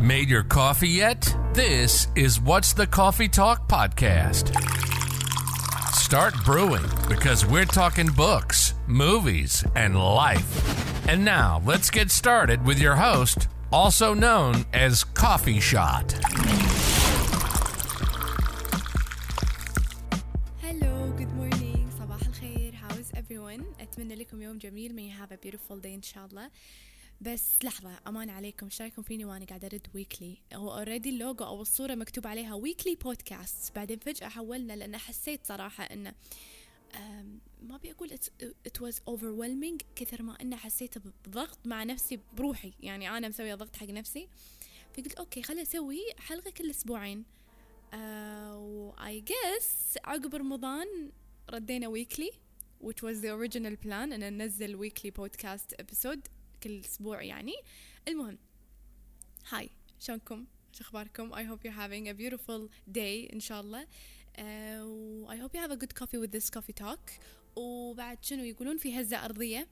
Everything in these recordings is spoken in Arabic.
Made your coffee yet? This is What's the Coffee Talk podcast. Start brewing because we're talking books, movies, and life. And now let's get started with your host, also known as Coffee Shot. Hello, good morning, صباح الخير, how is everyone? أتمنى لكم يوم جميل, may you have a beautiful day إن شاء الله. بس لحظة أمان عليكم إيش رايكم فيني وأنا قاعدة أرد weekly هو already ال logo أو الصورة مكتوب عليها weekly podcast بعدين فجأة حولنا لأن حسيت صراحة إنه ما أبي أقول it was overwhelming كثر ما إنه حسيت بضغط مع نفسي بروحي. يعني أنا مسوية ضغط حق نفسي. فقلت أوكي خلي أسوي حلقة كل أسبوعين. و I guess عقب رمضان ردينا weekly which was the original plan إن ننزل weekly podcast episode كل أسبوع يعني. المهم هاي شلونكم؟ شو أخباركم؟ I hope you having a beautiful day إن شاء الله. I hope you have a good coffee with this coffee talk وبعد شنو يقولون في هزة أرضية؟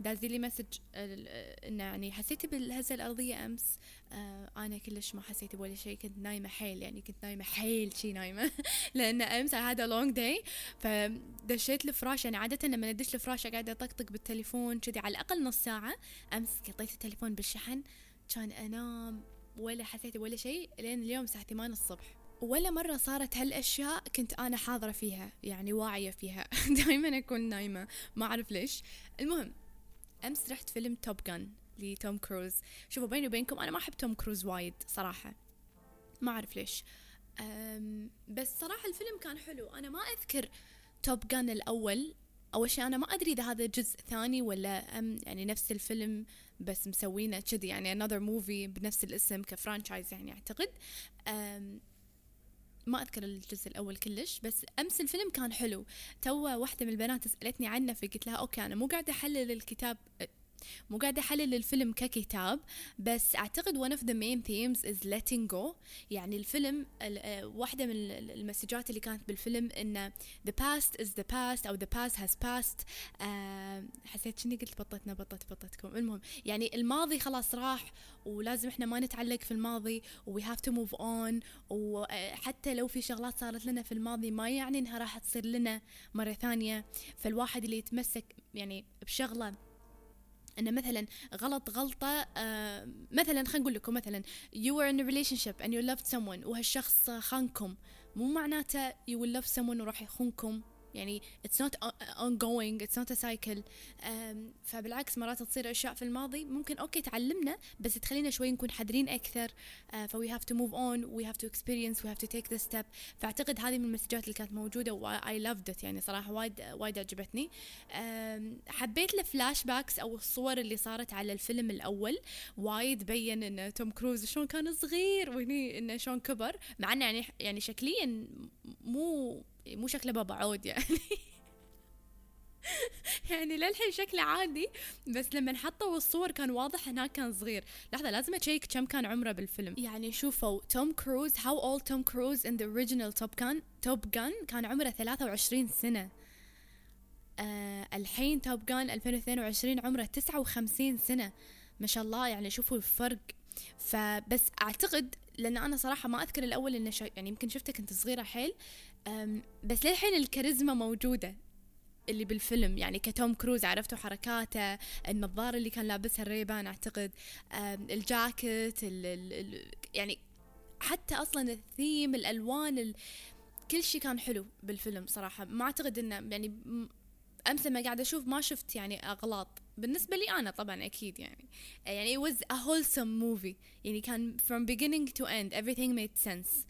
دازي لي message إنه يعني حسيتي بالهزه الأرضية أمس. آه أنا كلش ما حسيت بولا شيء كنت نايمة حيل يعني كنت نايمة حيل شي نايمة. لأن أمس a long day. فدشيت الفراش يعني عادة لما ندش الفراش قاعدة أطقطق بالتليفون كذي على الأقل نص ساعة. أمس قطيت التليفون بالشحن كان أنام ولا حسيت ولا شيء لين اليوم الساعة 8 الصبح. ولا مرة صارت هالأشياء كنت أنا حاضرة فيها يعني واعية فيها. دائما أكون نايمة ما أعرف ليش. المهم أمس رحت فيلم توب جان لتوم كروز. شوفوا بيني وبينكم أنا ما أحب توم كروز وايد صراحة. ما أعرف ليش. بس صراحة الفيلم كان حلو. أنا ما أذكر توب جان الأول. أول شيء أنا ما أدري إذا هذا جزء ثاني ولا أم يعني نفس الفيلم بس مسوينه كذي يعني another movie بنفس الاسم ك franchise يعني أعتقد. ما أذكر الجزء الأول كلش بس أمس الفيلم كان حلو. تو واحدة من البنات سألتني عنه فقلت لها أوكي أنا مو قاعدة أحلل الكتاب مو قاعدة أحلل الفيلم ككتاب بس أعتقد one of the main themes is letting go. يعني الفيلم آه، واحدة من المسجات اللي كانت بالفيلم إن the past is the past أو the past has passed. آه، حسيت شني؟ قلت بطتنا بطت بطتكم. المهم يعني الماضي خلاص راح ولازم إحنا ما نتعلق في الماضي و we have to move on وحتى لو في شغلات صارت لنا في الماضي ما يعني إنها راح تصير لنا مرة ثانية. فالواحد اللي يتمسك يعني بشغلة ان مثلا غلط غلطة آه مثلا خلينا نقول لكم مثلا you were in a relationship and you loved someone وهالشخص خانكم مو معناته you will love someone وراح يخونكم. يعني it's not ongoing not a cycle. فبالعكس مرات تصير أشياء في الماضي ممكن okay تعلمنا بس تخلينا شوي نكون حذرين أكثر. ف we have to move on we have to experience we have to take this step. فأعتقد هذه من المسجات اللي كانت موجودة و I loved it يعني صراحة وايد وايد عجبتني حبيت ال flashbacks أو الصور اللي صارت على الفيلم الأول. وايد بين إن توم كروز شلون كان صغير وهني انه شلون كبر مع إنه يعني يعني شكليا مو مو شكله بابا عود يعني. يعني للحين شكله عادي بس لما حطوا الصور كان واضح هناك كان صغير. لحظة لازم أشيك كم كان عمره بالفيلم. يعني شوفوا توم كروز how old توم كروز in the original توب كان توب جان كان عمره 23 سنة. آه الحين توب جان 2022 عمره 59 سنة. ما شاء الله يعني شوفوا الفرق. فبس أعتقد لأن أنا صراحة ما أذكر الأول إنه يعني يمكن شفته كنت صغيرة حيل. بس للحين الكاريزما موجودة اللي بالفيلم. يعني كتوم كروز عرفتوا حركاته النظارة اللي كان لابسها الريبان أعتقد. الجاكيت ال ال يعني حتى أصلا الثيم الألوان ال كل شيء كان حلو بالفيلم صراحة. ما أعتقد إنه يعني أمس لما قاعدة أشوف ما شفت يعني أغلاط. بالنسبة لي أنا طبعا أكيد يعني. يعني it was a wholesome movie. يعني كان from beginning to end. Everything made sense.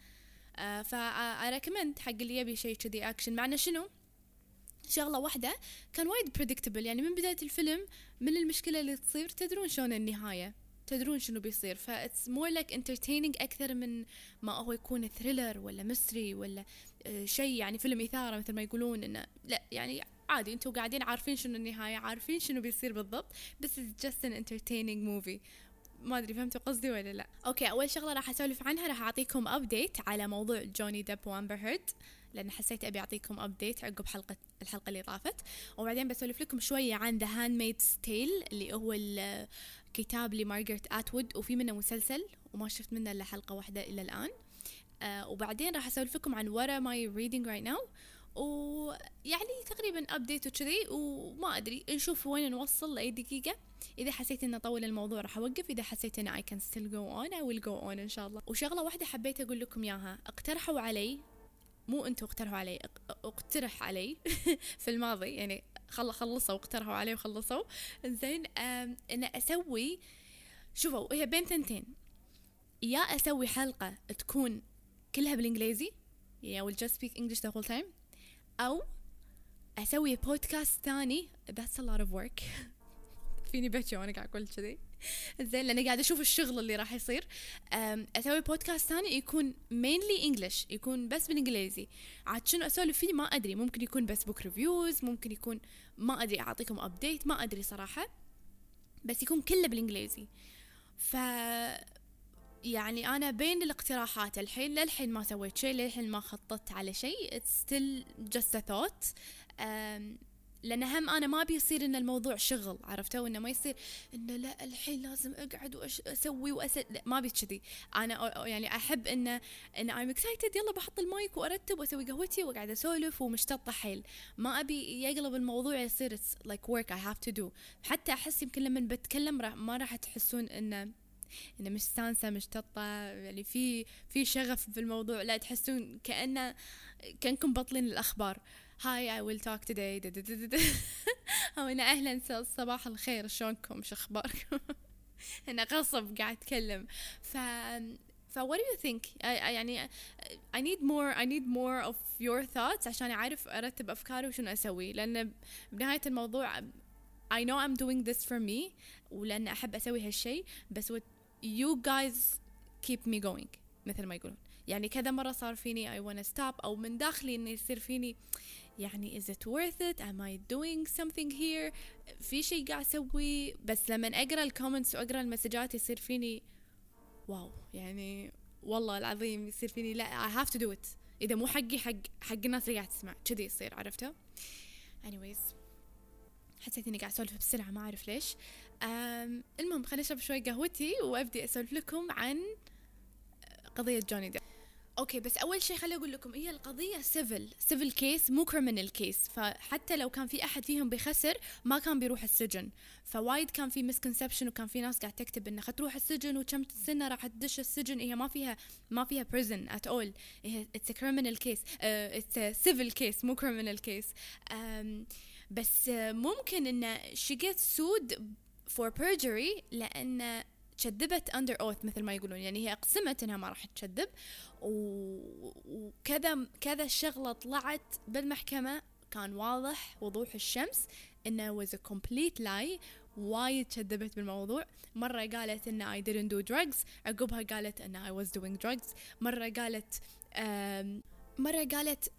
I recommend حق اللي يبي شيء كذي أكشن معنى شنو؟ شغلة واحدة كان وايد predictable يعني من بداية الفيلم من المشكلة اللي تصير تدرون شلون النهاية. تدرون شنو بيصير. ف it's more like entertaining أكثر من ما هو يكون thriller ولا mystery ولا آه، شيء. يعني فيلم إثارة مثل ما يقولون إنه لا يعني عادي. أنتم قاعدين عارفين شنو النهاية عارفين شنو بيصير بالضبط. بس it's just an entertaining movie. ما أدري فهمتوا قصدي ولا لا. okay أول شغلة راح أسولف عنها راح أعطيكم update على موضوع جوني ديب وامبر هيرد لأن حسيت أبي أعطيكم update عقب حلقه الحلقة اللي طافت. وبعدين بسولف لكم شوية عن The Handmaid's Tale اللي هو الكتاب لمارغريت آتوود وفي منه مسلسل وما شفت منه إلا حلقة واحدة إلى الآن. آه وبعدين راح أسولف لكم عن am I reading right now ويعني تقريبا update وكذي وما أدري نشوف وين نوصل لأي دقيقة. إذا حسيت ان طول الموضوع راح أوقف إذا حسيت إن I can still go on I will go on إن شاء الله. وشغلة واحدة حبيت أقول لكم إياها. اقترحوا علي مو أنتم اقترحوا علي اقترح علي في الماضي يعني خل خلصوا اقترحوا علي وخلصوا. زين إن أسوي شوفوا هي بين ثنتين يا أسوي حلقة تكون كلها بالإنجليزي I will just speak English the whole time. أو أسوي بودكاست ثاني that's a lot of work. فيني بكي وأنا قاعد أقول كذي زين لأني قاعدة أشوف الشغل اللي راح يصير. أسوي بودكاست ثاني يكون mainly English يكون بس بالإنجليزي. عاد شنو أسولف فيه؟ ما أدري. ممكن يكون بس book reviews ممكن يكون ما أدري أعطيكم update ما أدري صراحة. بس يكون كله بالإنجليزي. ف يعني أنا بين الاقتراحات الحين للحين ما سويت شيء للحين ما خططت على شيء. Just a thought. لأن هم أنا ما بيصير إن الموضوع شغل عرفتوا انه ما يصير إنه لا الحين لازم أقعد واسوي واسد لا ما ابي كذي. أنا يعني أحب انه إن I'm excited يلا بحط المايك وأرتب وأسوي قهوتي واقعد أسولف ومشتطه حيل. ما أبي يقلب الموضوع يصير like work I have to do. حتى أحس يمكن لما بتكلم ما راح تحسون إنه إنه مش سانسة مشتطة يعني في في شغف في الموضوع. لا تحسون كأنه كأنكم بطلين الأخبار. هاي I will talk today. أو إنه أهلا صباح الخير. شلونكم؟ شو أخباركم؟ أنا غصب قاعد أتكلم. ف ف what do you think? يعني I need more I need more of your thoughts عشان أعرف أرتب أفكاري وشنو أسوي. لأن بنهاية الموضوع I know I'm doing this for me ولأن أحب أسوي هالشي بس what you guys keep me going مثل ما يقولون. يعني كذا مرة صار فيني I wanna stop أو من داخلي إنه يصير فيني يعني is it worth it am I doing something here في شيء قاعد أسوي؟ بس لما أقرأ ال comments وأقرأ المسجات يصير فيني wow يعني والله العظيم يصير فيني لا I have to do it. إذا مو حقي حق حق الناس اللي قاعد تسمع. كذي يصير عرفته؟ Anyways حسيت إني قاعد أسولف بسرعة ما أعرف ليش. المهم خليني أشرب شوي قهوتي وأبدي أسولف لكم عن قضية جوني ديب. okay بس أول شيء خليني أقول لكم هي القضية civil civil case مو criminal case فحتى لو كان في أحد فيهم بيخسر ما كان بيروح السجن. فوايد كان في misconception وكان في ناس قاعد تكتب انه تروح السجن وكم سنة راح تدش السجن. هي ما فيها ما فيها prison at all هي it's criminal case it's civil case مو criminal case بس ممكن إن she gets sued for perjury لأن كذبت اندر اوث مثل ما يقولون. يعني هي أقسمت إنها ما راح تكذب وكذا كذا شغله طلعت بالمحكمة. كان واضح وضوح الشمس إنه was a complete lie. وايد كذبت بالموضوع. مرة قالت إن I didn't do drugs. عقبها قالت إن I was doing drugs. مرة قالت مرة قالت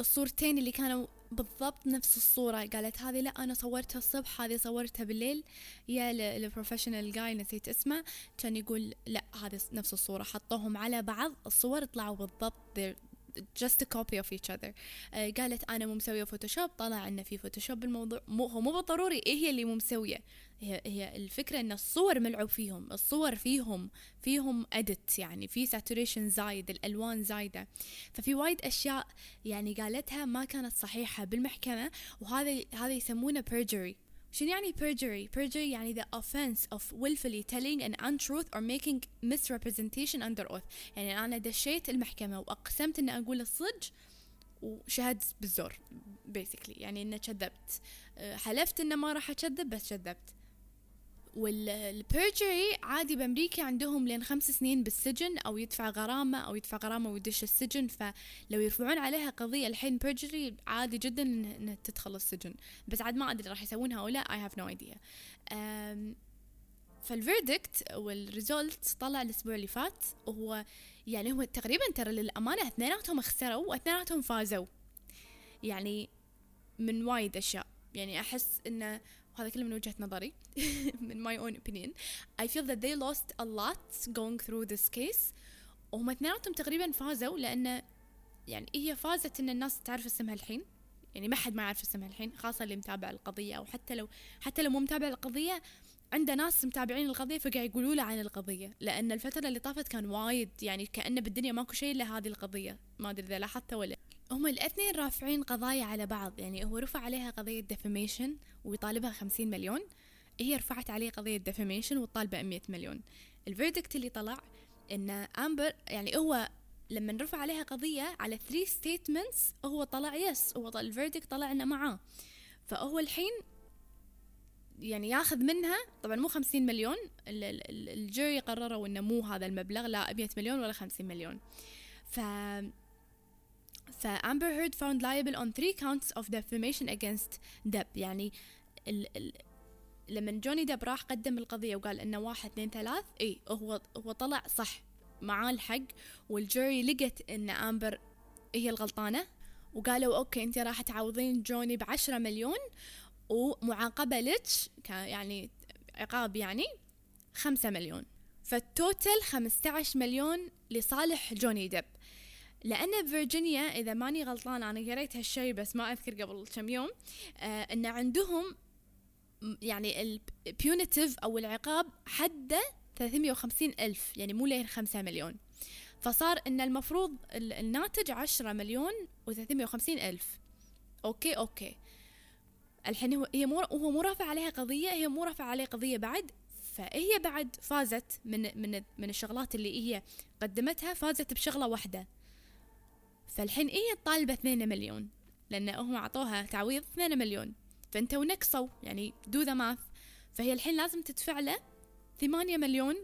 الصورتين اللي كانوا بالضبط نفس الصورة. قالت هذه لا أنا صورتها الصبح هذه صورتها بالليل. يا ال professional guy نسيت اسمه كان يقول لا هذه نفس الصورة. حطوهم على بعض الصور طلعوا بالضبط just a copy of each other. آه قالت أنا مو مسوية Photoshop طلع انه في Photoshop بالموضوع. مو هو مو بالضروري إيه هي اللي مو مسوية؟ هي هي الفكرة إن الصور ملعوب فيهم الصور فيهم فيهم ادت يعني في ساتوريشن زايد الألوان زايدة. ففي وايد أشياء يعني قالتها ما كانت صحيحة بالمحكمة وهذا هذا يسمونه perjury. شنو يعني perjury؟ perjury يعني the offense of willfully telling an untruth or making misrepresentation under oath يعني أنا دشيت المحكمة وأقسمت أن أقول الصدق وشهدت بالزور basically يعني أنه كذبت حلفت أنه ما راح أكذب بس كذبت وال perjury عادي بأمريكا عندهم لين خمس سنين بالسجن أو يدفع غرامة أو يدفع غرامة ويدش السجن فلو يرفعون عليها قضية الحين perjury عادي جدا انها تدخل السجن. بس عاد ما أدري راح يسوونها أو لا I have no idea فال verdict وال result طلع الأسبوع اللي فات وهو يعني هو تقريبا ترى للأمانة اثنيناتهم خسروا واثنيناتهم فازوا. يعني من وايد أشياء. يعني أحس إنه وهذا كله من وجهة نظري من my own opinion. I feel that they lost a lot going through this case. وهم اثنيناتهم تقريبا فازوا لأن يعني هي فازت إن الناس تعرف اسمها الحين. يعني ما حد ما يعرف اسمها الحين خاصة اللي متابع القضية أو حتى لو حتى لو مو متابع القضية عنده ناس متابعين القضية فقاعد يقولوا له عن القضية لأن الفترة اللي طافت كان وايد يعني كأنه بالدنيا ماكو شيء إلا هذه القضية. ما أدري إذا لاحظت ولا هم الاثنين رافعين قضايا على بعض يعني هو رفع عليها قضية defamation ويطالبها خمسين مليون هي رفعت عليه قضية defamation وطالبة مية مليون. ال verdict اللي طلع إن امبر يعني هو لما رفع عليها قضية على three statements هو طلع yes هو ال verdict طلع إنه معاه. فهو الحين يعني ياخذ منها طبعا مو خمسين مليون ال jury قرروا إنه مو هذا المبلغ لا 100 مليون ولا خمسين مليون. ف فأمبر هيرد found liable on three counts of defamation against دب يعني ال ال لما جوني دب راح قدم القضية وقال إنه واحد اثنين ثلاث إي هو هو طلع صح معاه الحق وال jury لقت إن امبر هي الغلطانة وقالوا okay انت راح تعوضين جوني بعشرة مليون ومعاقبة يعني عقاب يعني خمسة مليون. فال total خمسة عشر مليون لصالح جوني دب لأن فيرجينيا إذا ماني غلطان أنا قريت هالشيء بس ما أذكر قبل كم يوم آه إن عندهم يعني ال punitive أو العقاب حده 350 ألف يعني مو لين 5 مليون. فصار إن المفروض الناتج 10 مليون و350 ألف. okay okay. الحين هو هي مو هو مو رافع عليها قضية هي مو رافع عليه قضية بعد فهي بعد فازت من من من الشغلات اللي هي قدمتها فازت بشغلة واحدة. فالحين هي طالبة 2 مليون لأن هم أعطوها تعويض 2 مليون. فأنت ونقصوا يعني do the math فهي الحين لازم تدفع له 8 مليون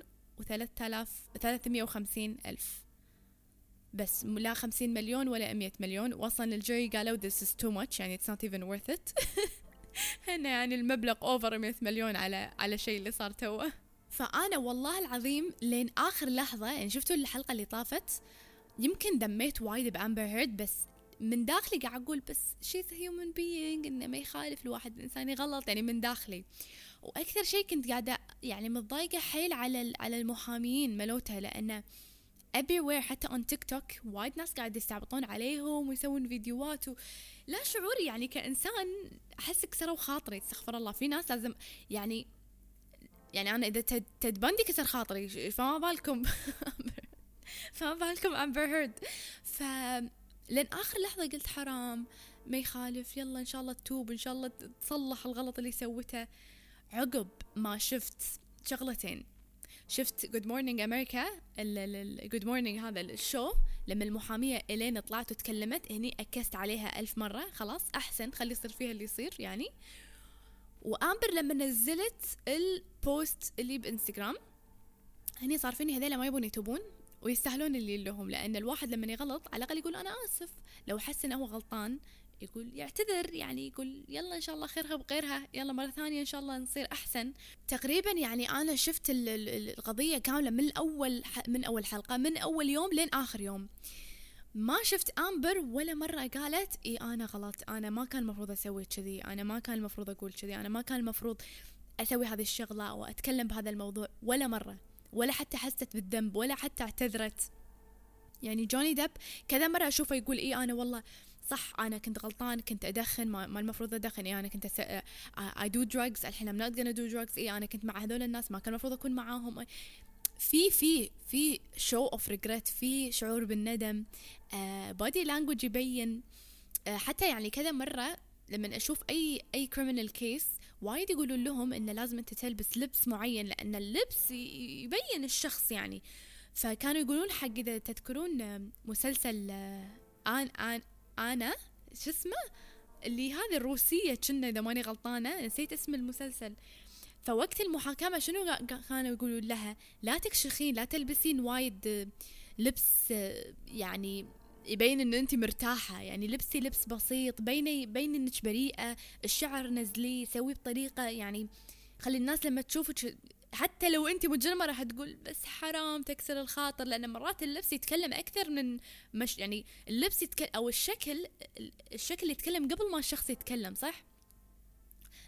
و3000 350 ألف. بس لا 50 مليون ولا 100 مليون. وأصلا ال jury قالوا this is too much يعني it's not even worth it. هنا يعني المبلغ اوفر 100 مليون على على شيء اللي صار توه. فأنا والله العظيم لين آخر لحظة يعني شفتوا الحلقة اللي طافت؟ يمكن دميت وايد بأمبر هيرد بس من داخلي قاعد أقول بس she's human being إنه ما يخالف الواحد الإنسان يغلط يعني من داخلي. وأكثر شيء كنت قاعدة يعني متضايقة حيل على على المحاميين ملوتها لأنه everywhere حتى on تيك توك وايد ناس قاعد يستعبطون عليهم ويسوون فيديوهات و... لا شعوري يعني كإنسان أحس كسروا خاطري استغفر الله. في ناس لازم يعني يعني أنا إذا تد بندي كسر خاطري فما بالكم فما بالكم امبر هيرد ف لين آخر لحظة قلت حرام ما يخالف يلا إن شاء الله تتوب إن شاء الله تصلح الغلط اللي سوته عقب ما شفت شغلتين. شفت Good Morning America Good Morning هذا ال show لما المحامية إلين طلعت وتكلمت هني اكست عليها ألف مرة. خلاص أحسن خلي يصير فيها اللي يصير يعني. وآمبر لما نزلت ال post اللي بإنستغرام هني صار فيني هذيلا ما يبون يتوبون ويستاهلون اللي لهم لأن الواحد لما يغلط على الأقل يقول أنا آسف. لو حس إنه هو غلطان يقول يعتذر يعني يقول يلا إن شاء الله خيرها بغيرها يلا مرة ثانية إن شاء الله نصير أحسن. تقريبا يعني أنا شفت القضية كاملة من اول من أول حلقة من أول يوم لين آخر يوم. ما شفت آمبر ولا مرة قالت إي أنا غلط أنا ما كان المفروض أسوي كذي أنا ما كان المفروض أقول كذي أنا ما كان المفروض أسوي هذه الشغلة أو أتكلم بهذا الموضوع ولا مرة ولا حتى حست بالذنب ولا حتى اعتذرت. يعني جوني ديب كذا مرة أشوفه يقول إيه أنا والله صح أنا كنت غلطان كنت أدخن ما, ما المفروض أدخن. إيه أنا كنت. I do drugs الحين not gonna do drugs. إيه أنا كنت مع هذول الناس ما كان المفروض أكون معاهم. في في في show of regret في شعور بالندم. body uh, language يبين. uh, حتى يعني كذا مرة لما أشوف أي أي criminal case وايد يقولون لهم انه لازم أنت تلبس لبس معين لأن اللبس يبين الشخص يعني. فكانوا يقولون حق إذا تذكرون مسلسل آن آن أنا شو اسمه؟ اللي هذه الروسية كنا إذا ماني غلطانة نسيت اسم المسلسل. فوقت المحاكمة شنو كانوا يقولون لها؟ لا تكشخين لا تلبسين وايد لبس يعني يبين إن انت مرتاحة. يعني لبسي لبس بسيط بيني بين إنك بريئة الشعر نزليه سويه بطريقة يعني خلي الناس لما تشوفك حتى لو أنت مجرمة راح تقول بس حرام تكسر الخاطر لأن مرات اللبس يتكلم أكثر من مش يعني اللبس يتكلم أو الشكل الشكل يتكلم قبل ما الشخص يتكلم صح؟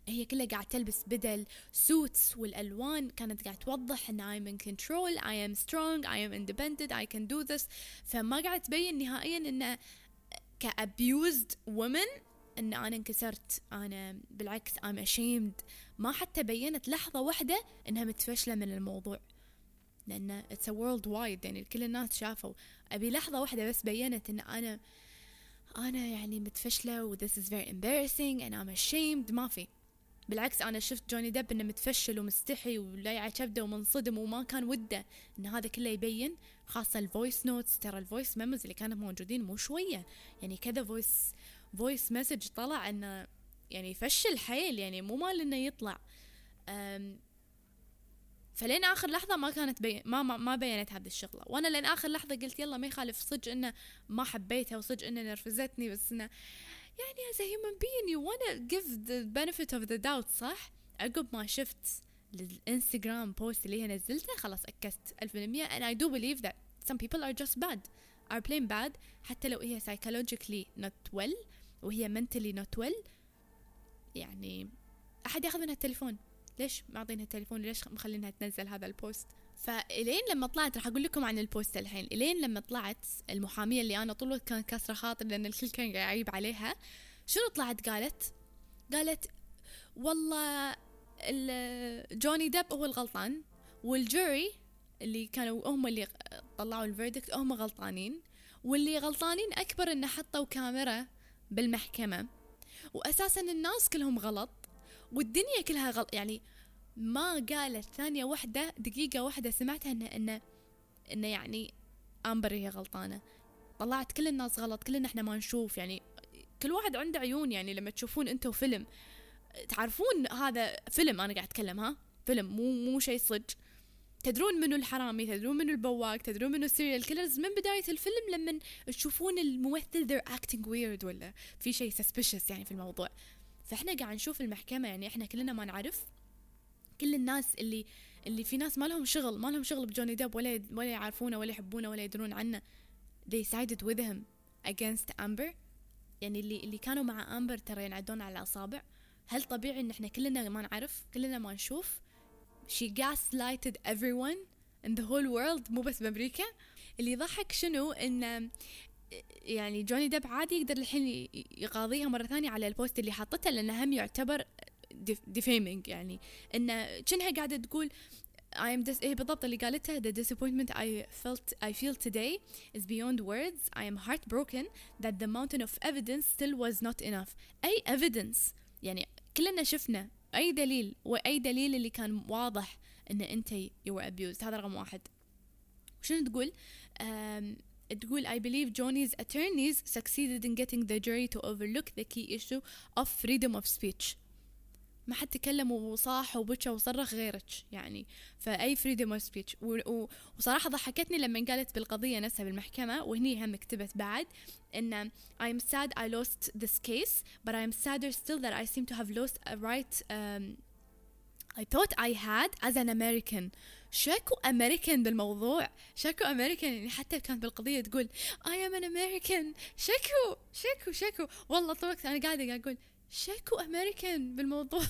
هي كلها قاعد تلبس بدل suits والألوان كانت قاعد توضح إن I'm in control I am strong I am independent I can do this. فما قاعد تبين نهائيا إن ك abused woman إن أنا انكسرت أنا بالعكس I'm ashamed. ما حتى بينت لحظة واحدة إنها متفشلة من الموضوع. لأن a world wide يعني كل الناس شافوا. أبي لحظة واحدة بس بينت إن أنا أنا يعني متفشلة و this is very embarrassing and ashamed. ما في. بالعكس أنا شفت جوني ديب إنه متفشل ومستحي ولاعت كبده ومنصدم وما كان وده. إن هذا كله يبين خاصة ال voice notes ترى ال voice memos اللي كانوا موجودين مو شوية. يعني كذا voice voice message طلع إنه يعني يفشل حيل يعني مو مال إنه يطلع. فلين آخر لحظة ما كانت بي... ما, ما بينت هذه الشغلة. وأنا لين آخر لحظة قلت يلا ما يخالف صدق إنه ما حبيتها وصدق إنه نرفزتني بس إنه يعني as a human being you wanna give the benefit of the doubt صح؟ عقب ما شفت الإنستغرام post اللي هي نزلته خلاص اكست ألف بالمية. And I do believe that some people are just bad are plain bad. حتى لو هي psychologically not well وهي mentally not well. يعني أحد ياخذ منها التليفون. ليش معطينها التليفون؟ ليش مخلينها تنزل هذا ال post فإلين لما طلعت راح أقول لكم عن ال post الحين. إلين لما طلعت المحامية اللي أنا طول الوقت كان كسرة خاطر لأن الكل كان يعيب عليها شنو طلعت؟ قالت قالت والله جوني ديب هو الغلطان وال jury اللي كانوا هم اللي طلعوا ال verdict هم غلطانين واللي غلطانين أكبر إنه حطوا كاميرا بالمحكمة. وأساسا الناس كلهم غلط والدنيا كلها غلط. يعني ما قالت ثانية واحدة دقيقة واحدة سمعتها إنه إنه إنه يعني أمبر هي غلطانة. طلعت كل الناس غلط كلنا إحنا ما نشوف. يعني كل واحد عنده عيون يعني لما تشوفون أنتوا فيلم. تعرفون هذا فيلم أنا قاعد أتكلم ها؟ فيلم مو مو شيء صدق. تدرون منو الحرامي تدرون منو البواق تدرون منو ال serial killers من بداية الفيلم لما تشوفون الممثل they're acting weird ولا في شيء suspicious يعني في الموضوع. فإحنا قاعد نشوف المحكمة يعني إحنا كلنا ما نعرف. كل الناس اللي اللي في ناس ما لهم شغل ما لهم شغل بجوني ديب ولا ولا يعرفونه ولا يحبونه ولا يدرون عنه. They sided with him against Amber. يعني اللي اللي كانوا مع امبر ترى ينعدون على الأصابع. هل طبيعي إن إحنا كلنا ما نعرف كلنا ما نشوف؟ She gaslighted everyone in the whole world مو بس بامريكا اللي يضحك شنو ان يعني جوني ديب عادي يقدر الحين يقاضيها مرة ثانية على ال post اللي حطته لأنه هم يعتبر defaming يعني انه كأنها قاعدة تقول I am dis- إيه بالضبط اللي قالتها the disappointment I felt I feel today is beyond words I am heartbroken that the mountain of evidence still was not enough أي evidence يعني كلنا شفنا أي دليل وأي دليل اللي كان واضح أنت you were abused هذا رقم واحد شنو تقول um, تقول I believe Johnny's attorneys succeeded in getting the jury to overlook the key issue of freedom of speech ما حد تكلم وصاح وبكى وصرخ غيرك يعني. فأي freedom of speech وصراحة ضحكتني لما قالت بالقضية نفسها بالمحكمة وهني هم كتبت بعد إن I'm sad I lost this case but I'm sadder still that I seem to have lost a right um, I thought I had as an American. شكو أمريكان بالموضوع. شكو أمريكان يعني حتى كانت بالقضية تقول I am an American شكو شكو شكو. والله طول الوقت أنا قاعدة قاعد أقول شكو أمريكان بالموضوع.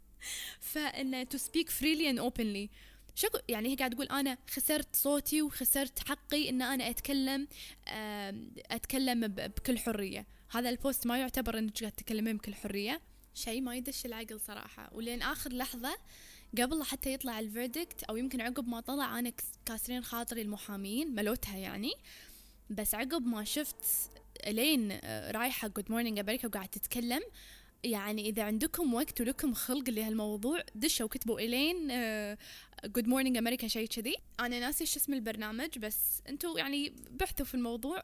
فإن to speak freely and openly شكو يعني هي قاعد تقول أنا خسرت صوتي وخسرت حقي إن أنا أتكلم أتكلم بكل حرية. هذا ال post ما يعتبر إنك قاعد تتكلمين بكل حرية. شيء ما يدش العقل صراحة. ولين آخر لحظة قبل حتى يطلع ال verdict أو يمكن عقب ما طلع أنا كاسرين خاطري المحامين ملوتها يعني. بس عقب ما شفت إلين رايحة Good Morning America وقاعد تتكلم. يعني إذا عندكم وقت ولكم خلق لهالموضوع دشوا وكتبوا إلين Good Morning America شيء كذي. أنا ناسي شو اسم البرنامج بس أنتم يعني بحثوا في الموضوع.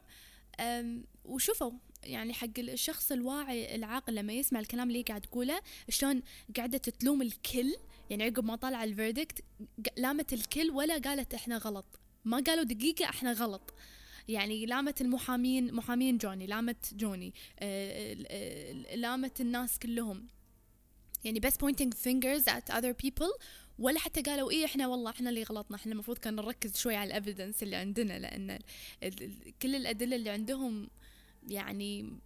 وشوفوا يعني حق الشخص الواعي العاقل لما يسمع الكلام اللي قاعد تقوله شلون قاعدة تلوم الكل. يعني عقب ما طلع ال verdict لامت الكل ولا قالت إحنا غلط. ما قالوا دقيقة إحنا غلط. يعني لامت المحامين محامين جوني لامت جوني آه، آه، لامت الناس كلهم. يعني بس pointing fingers at other people. ولا حتى قالوا إيه إحنا والله إحنا اللي غلطنا إحنا المفروض كان نركز شوي على ال evidence اللي عندنا لأن كل الأدلة اللي عندهم يعني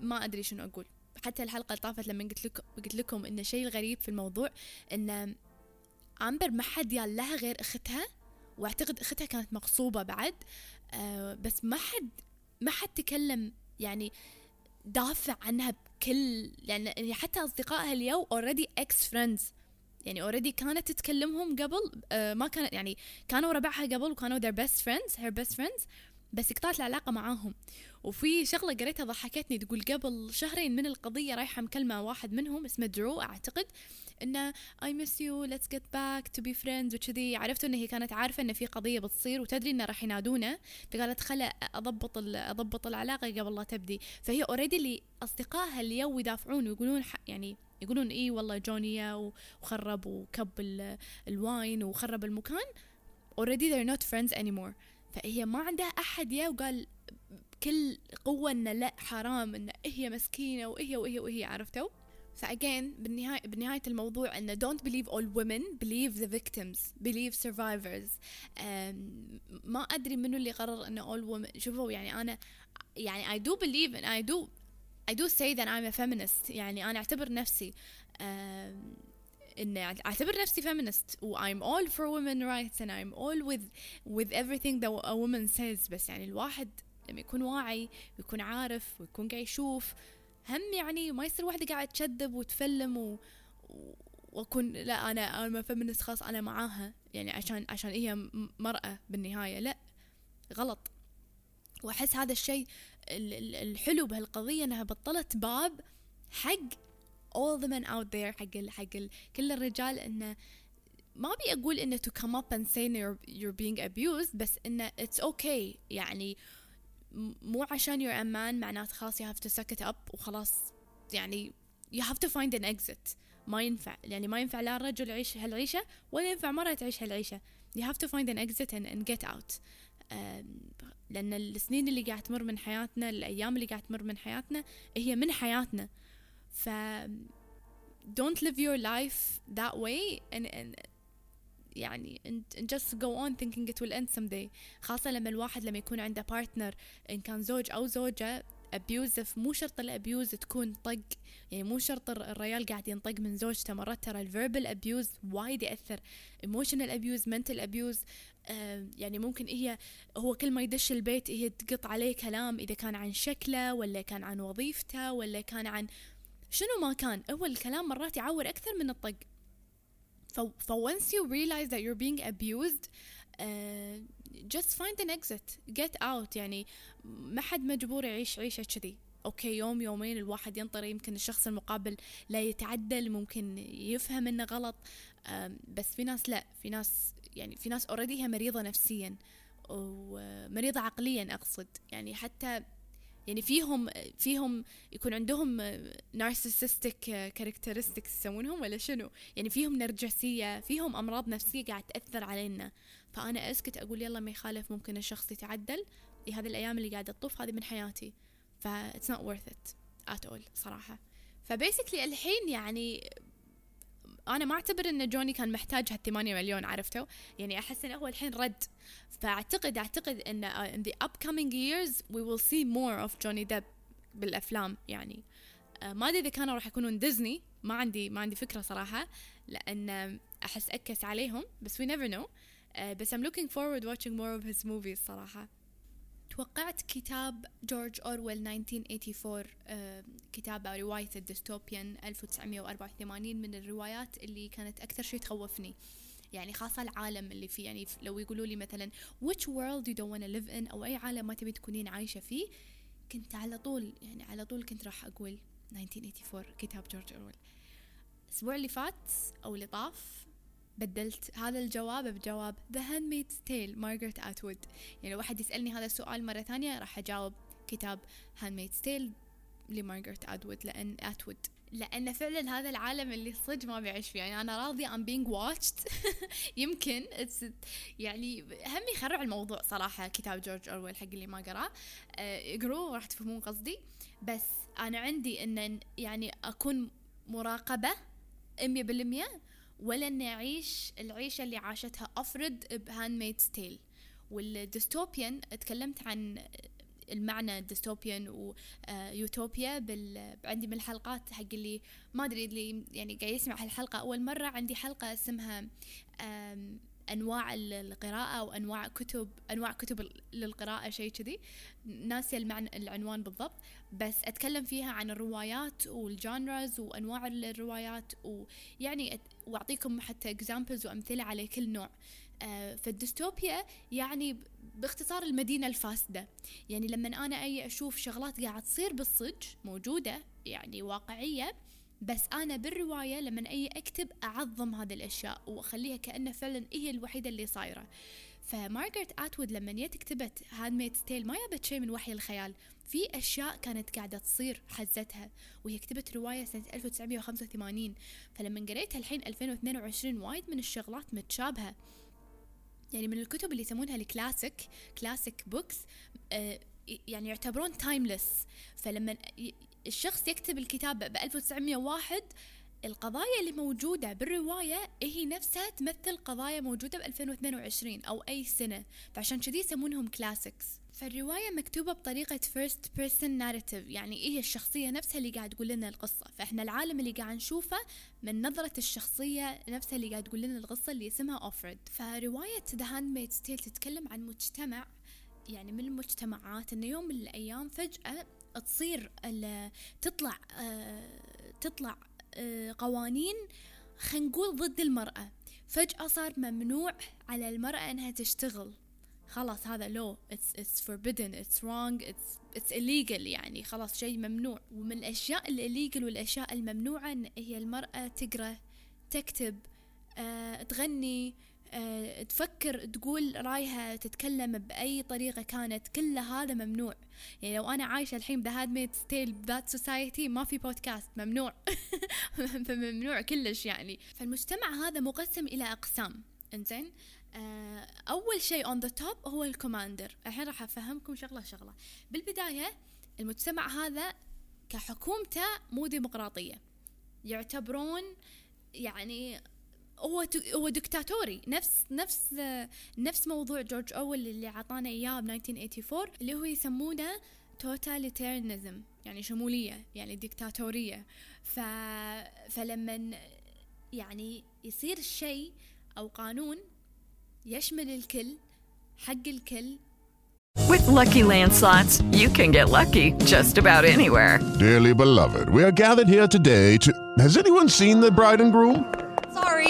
ما أدري شنو أقول. حتى الحلقة اللي طافت لما قلت لكم قلت لكم إن الشيء الغريب في الموضوع إن امبر ما حد يا لها غير إختها وأعتقد إختها كانت مغصوبة بعد. آه بس ما حد ما حد تكلم يعني دافع عنها بكل يعني حتى أصدقائها اليوم already ex friends يعني already كانت تتكلمهم قبل آه ما كانت يعني كانوا ربعها قبل وكانوا their best friends her best friends بس قطعت العلاقة معاهم. وفي شغلة قريتها ضحكتني تقول قبل شهرين من القضية رايحة مكلمة واحد منهم اسمه درو أعتقد إنه I miss you let's get back to be friends وكذي. عرفت إن هي كانت عارفة إن في قضية بتصير وتدري إنه راح ينادونه. فقالت خلا أضبط أضبط العلاقة قبل لا تبدي. فهي already اللي أصدقائها اللي يو يدافعون ويقولون يعني يقولون إيه والله جوني وخرب وكب الواين وخرب المكان. already they're not friends anymore. فهي ما عندها أحد يا وقال بكل قوة إنه لا حرام إنه هي مسكينة وهي وهي وهي عرفتوا؟ فأجين بالنهاية بنهاية الموضوع إنه don't believe all women believe the victims believe survivors ما أدري منو اللي قرر إنه all women شوفوا يعني أنا يعني I do believe and I do I do say that I'm a feminist يعني أنا أعتبر نفسي ان اعتبر نفسي feminist و I'm all for women rights and I'm all with with everything that a woman says بس يعني الواحد لما يكون واعي ويكون عارف ويكون قاعد يشوف هم يعني ما يصير واحدة قاعدة تشذب وتفلم و... وأكون لا أنا أنا فيمنست خلاص أنا معاها. يعني عشان عشان هي مرأة بالنهاية. لا غلط. وأحس هذا الشيء الحلو بهالقضية إنها بطلت باب حق all the men out there حق ال حق ال كل الرجال إنه ما أبي أقول إنه to come up and say you're, you're being abused بس إنه it's okay. يعني مو عشان you're a man معناته خلاص you have to suck it up وخلاص. يعني you have to find an exit. ما ينفع. يعني ما ينفع لا الرجل يعيش هالعيشة ولا ينفع مرة تعيش هالعيشة. You have to find an exit and, and get out. لأن السنين اللي قاعد تمر من حياتنا الأيام اللي قاعد تمر من حياتنا هي من حياتنا. ف don't live your life that way and, and يعني and, just go on thinking it will end someday. خاصة لما الواحد لما يكون عنده partner إن كان زوج أو زوجة abusive مو شرط ال abuse تكون طق يعني مو شرط الريال قاعد ينطق من زوجته. مرات ترى ال verbal abuse وايد يأثر. emotional abuse mental abuse يعني ممكن هي هو كل ما يدش البيت هي تقط عليه كلام إذا كان عن شكله ولا كان عن وظيفته ولا كان عن شنو ما كان. هو الكلام مرات يعور أكثر من الطق. ف, once you realize that you're being abused uh, just find an exit. Get out. يعني ما حد مجبور يعيش عيشة كذي. okay يوم يومين الواحد ينطر. يمكن الشخص المقابل لا يتعدل. ممكن يفهم إنه غلط. بس في ناس لا. في ناس يعني في ناس already هي مريضة نفسيا. ومريضة عقليا أقصد. يعني حتى يعني فيهم فيهم يكون عندهم narcissistic characteristics يسمونهم ولا شنو؟ يعني فيهم نرجسية فيهم أمراض نفسية قاعد تأثر علينا. فأنا أسكت أقول يلا ما يخالف ممكن الشخص يتعدل. هذه الأيام اللي قاعدة تطوف هذه من حياتي. ف it's not worth it at صراحة. فبيسكلي الحين يعني أنا ما أعتبر إن جوني كان محتاج هالثمانية مليون عرفتوا؟ يعني أحس إنه هو الحين رد. فأعتقد أعتقد إن uh, in the upcoming years we will see more of Johnny Depp بالأفلام يعني. uh, ما أدري إذا كانوا راح يكونون ديزني ما عندي ما عندي فكرة صراحة لأن أحس أكس عليهم بس we never know. uh, بس I'm looking forward watching more of his movies صراحة. توقعت كتاب جورج أورويل 1984 آه، كتاب أو رواية ال dystopian 1984 من الروايات اللي كانت أكثر شيء تخوفني. يعني خاصة العالم اللي فيه. يعني لو يقولوا لي مثلا which world you don't want to live in أو أي عالم ما تبي تكونين عايشة فيه كنت على طول يعني على طول كنت راح أقول 1984 كتاب جورج أورويل. الأسبوع اللي فات أو اللي طاف بدلت هذا الجواب بجواب The Handmaid's Tale مارغريت أتوود يعني لو واحد يسألني هذا السؤال مرة ثانية راح أجاوب كتاب Handmaid's Tale لمارغريت أتوود لأن أتوود لأن فعلا هذا العالم اللي صدق ما بيعيش فيه. يعني أنا راضية I'm being watched. يمكن يعني هم يخرع الموضوع صراحة كتاب جورج أورويل حق اللي ما قرأه. آه، اقروه راح تفهمون قصدي. بس أنا عندي أن يعني أكون مراقبة مية بالمية ولا إني أعيش العيشة اللي عاشتها افرد بهاند ميد ستيل والديستوبيان تكلمت عن المعنى ديستوبيان ويوتوبيا بال... عندي من الحلقات حق اللي ما أدري اللي يعني قاعد يسمع هالحلقة. أول مرة عندي حلقة اسمها أنواع القراءة وانواع كتب أنواع كتب للقراءة شيء كذي. ناسي المعنى العنوان بالضبط. بس أتكلم فيها عن الروايات وال genres وأنواع الروايات ويعني وأعطيكم حتى examples وأمثلة على كل نوع. آه فالديستوبيا يعني باختصار المدينة الفاسدة. يعني لما أنا أي أشوف شغلات قاعد تصير بالصج موجودة يعني واقعية بس أنا بالرواية لما أي أكتب أعظم هذه الأشياء وأخليها كأنها فعلا هي الوحيدة اللي صايرة. فمارغريت أتوود لما جت كتبت Handmaid's Tale ما جابت شيء من وحي الخيال. في أشياء كانت قاعدة تصير حزتها. وهي كتبت رواية سنة 1985 فلما قريتها الحين 2022 وايد من الشغلات متشابهة. يعني من الكتب اللي يسمونها ال classic classic books يعني يعتبرون timeless فلما الشخص يكتب الكتاب ب 1901 القضايا اللي موجودة بالرواية هي نفسها تمثل قضايا موجودة ب 2022 أو أي سنة فعشان كذي يسمونهم كلاسيكس فالرواية مكتوبة بطريقة first person narrative يعني هي الشخصية نفسها اللي قاعد تقول لنا القصة. فإحنا العالم اللي قاعد نشوفه من نظرة الشخصية نفسها اللي قاعد تقول لنا القصة اللي اسمها أوفرد فرواية The Handmaid's Tale تتكلم عن مجتمع يعني من المجتمعات إنه يوم من الأيام فجأة تصير تطلع آه، تطلع آه، قوانين خلينا نقول ضد المرأة. فجأة صار ممنوع على المرأة إنها تشتغل. خلاص هذا لو it's, it's forbidden. It's wrong. It's, it's illegal يعني. خلاص شيء ممنوع. ومن الأشياء الillegal والأشياء الممنوعة هي المرأة تقرأ تكتب آه، تغني تفكر تقول رايها تتكلم بأي طريقة كانت كل هذا ممنوع. يعني لو أنا عايشة الحين ب Handmaid's Tale ب that society ما في بودكاست ممنوع. فممنوع كلش يعني. فالمجتمع هذا مقسم إلى أقسام. إنزين؟ آه، أول شيء on the top هو ال commander الحين راح أفهمكم شغلة شغلة. بالبداية المجتمع هذا كحكومته مو ديمقراطية. يعتبرون يعني هو هو دكتاتوري نفس نفس نفس موضوع جورج اويل اللي عطانا إياه ب 1984 اللي هو يسمونه توتاليتيرنزم يعني شمولية يعني ديكتاتوريه ف فلما يعني يصير شيء أو قانون يشمل الكل حق الكل With lucky landslots, you can get lucky just about anywhere. Dearly beloved, we are gathered here today to. Has anyone seen the bride and groom?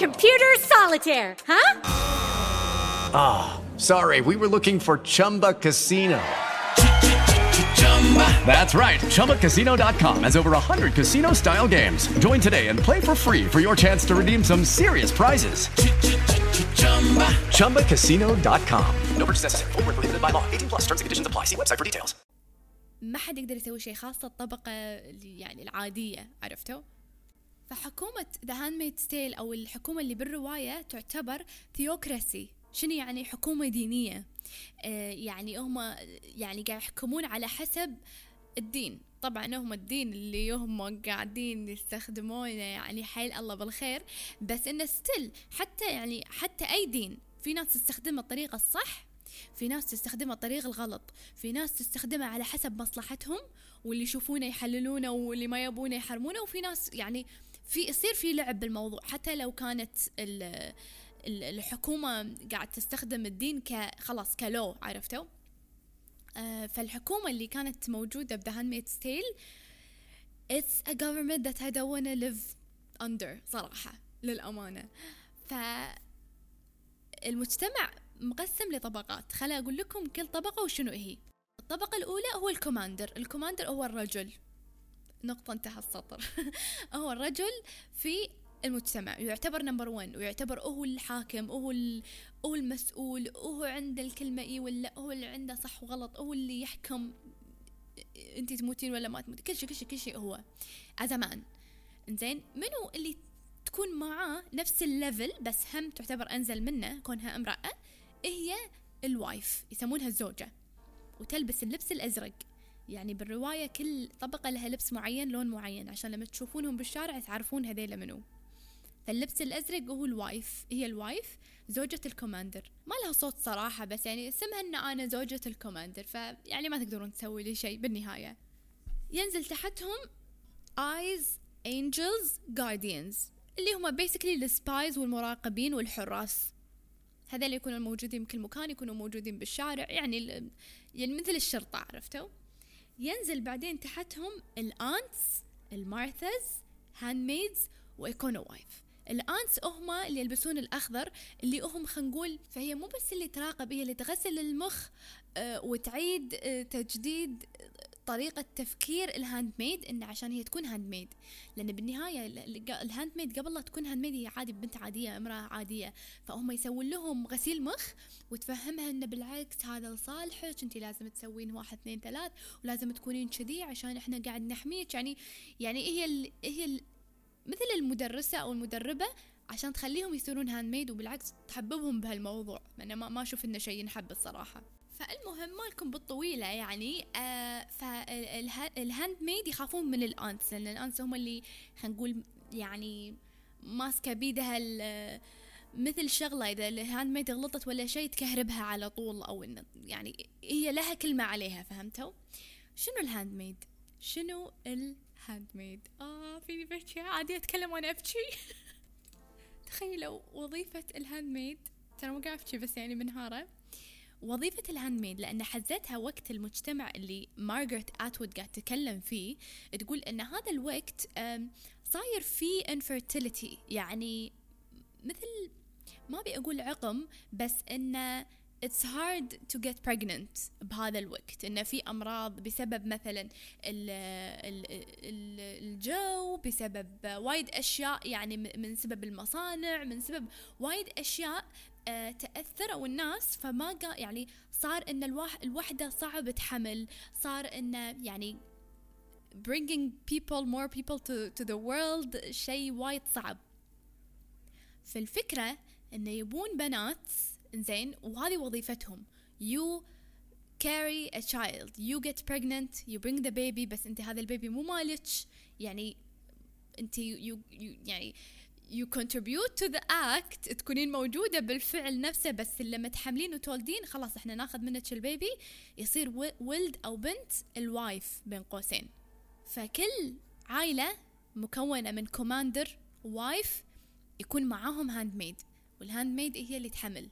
Computer solitaire, huh? Ah, oh, sorry, we were looking for Chumba Casino. That's right. ChumbaCasino.com has over 100 casino style games. Join today and play for free for your chance to redeem some serious prizes. ChumbaCasino.com. No purchase necessary. Full prohibited by law. 18 plus terms and conditions apply. See website for details. ما حد يقدر يسوي شيء خاصة الطبقة اللي يعني العادية عرفتوا؟ فحكومة ذا هاندميد ستيل أو الحكومة اللي بالرواية تعتبر ثيوكراسي شنو يعني حكومة دينية؟ آه يعني هم يعني قاعد يحكمون على حسب الدين. طبعا هم الدين اللي هم قاعدين يستخدمونه يعني حيل الله بالخير. بس إنه ستيل حتى يعني حتى أي دين في ناس تستخدمه الطريقة الصح في ناس تستخدمها الطريق الغلط في ناس تستخدمها على حسب مصلحتهم واللي يشوفونه يحللونه واللي ما يبونه يحرمونه وفي ناس يعني في يصير في لعب بالموضوع. حتى لو كانت ال الحكومة قاعد تستخدم الدين كخلاص كلو عرفتوا؟ آه فالحكومة اللي كانت موجودة ب The Handmaid's Tale It's a government that I don't wanna live under صراحة للأمانة. فالمجتمع مقسم لطبقات. خلا أقول لكم كل طبقة وشنو هي. الطبقة الأولى هو ال commander. ال commander هو الرجل. نقطة انتهى السطر. هو الرجل في المجتمع يعتبر number 1 ويعتبر هو الحاكم هو هو المسؤول هو عنده الكلمة اي ولا هو اللي عنده صح وغلط هو اللي يحكم انت تموتين ولا ما تموتين كل شيء كل شيء كل شيء هو. أزمان إنزين منو اللي تكون معاه نفس ال level بس هم تعتبر أنزل منه كونها امرأة هي ال wife يسمونها الزوجة. وتلبس اللبس الأزرق. يعني بالرواية كل طبقة لها لبس معين لون معين. عشان لما تشوفونهم بالشارع تعرفون هذيلا منو. فاللبس الأزرق هو ال wife هي ال wife زوجة ال commander. ما لها صوت صراحة بس يعني اسمها إن أنا زوجة ال commander فيعني ما تقدرون تسوي لي شيء بالنهاية. ينزل تحتهم eyes, angels, guardians اللي هم basically ال spies والمراقبين والحراس. هذول يكونوا موجودين بكل مكان يكونوا موجودين بالشارع يعني يعني مثل الشرطة عرفتوا؟ ينزل بعدين تحتهم ال Aunts ال Marthas Handmaids و Econowife ال Aunts هم اللي يلبسون الأخضر اللي هم خلينا نقول فهي مو بس اللي تراقب هي اللي تغسل المخ آه وتعيد آه تجديد طريقة تفكير ال handmaid انه عشان هي تكون handmaid لأن بالنهاية ال handmaid قبل لا تكون handmaid هي عادي بنت عادية امرأة عادية. فهم يسوون لهم غسيل مخ وتفهمها إنه بالعكس هذا لصالحك انت لازم تسوين واحد اثنين ثلاث ولازم تكونين كذي عشان إحنا قاعد نحميك. يعني يعني هي ال هي ال مثل المدرسة أو المدربة عشان تخليهم يصيرون handmaid وبالعكس تحببهم بهالموضوع. أنا ما أشوف إنه شيء ينحب الصراحة. فالمهم مالكم بالطويلة يعني آه فال handmaid يخافون من ال Aunts لأن ال Aunts هم اللي خلينا نقول يعني ماسكة بيدها مثل شغلة إذا ال handmaid غلطت ولا شيء تكهربها على طول إنه يعني هي لها كلمة عليها فهمتوا؟ شنو ال handmaid؟ شنو ال handmaid؟ آه فيني بحكي عادي أتكلم وأنا أبكي تخيلوا وظيفة ال handmaid ترى مو قاعد أبكي بس يعني منهارة وظيفة ال handmaid لأن حزتها وقت المجتمع اللي مارغريت أتوود قاعد تتكلم فيه تقول أن هذا الوقت صاير فيه infertility يعني مثل ما أبي أقول عقم بس انه it's hard to get pregnant بهذا الوقت انه في أمراض بسبب مثلا ال ال ال الجو بسبب وايد أشياء يعني من سبب المصانع من سبب وايد أشياء تأثروا الناس فما يعني صار إن الوحدة صعب تحمل صار انه يعني bringing people more people to, to the world شيء وايد صعب. فالفكرة انه يبون بنات زين وهذه وظيفتهم. You carry a child you get pregnant you bring the baby بس أنت هذا البيبي مو مالك. يعني أنت you, you يعني you contribute to the act تكونين موجودة بالفعل نفسه بس لما تحملين وتولدين خلاص إحنا ناخذ منك البيبي يصير ولد أو بنت ال wife بين قوسين. فكل عائلة مكونة من commander wife يكون معاهم handmaid وال handmaid هي اللي تحمل.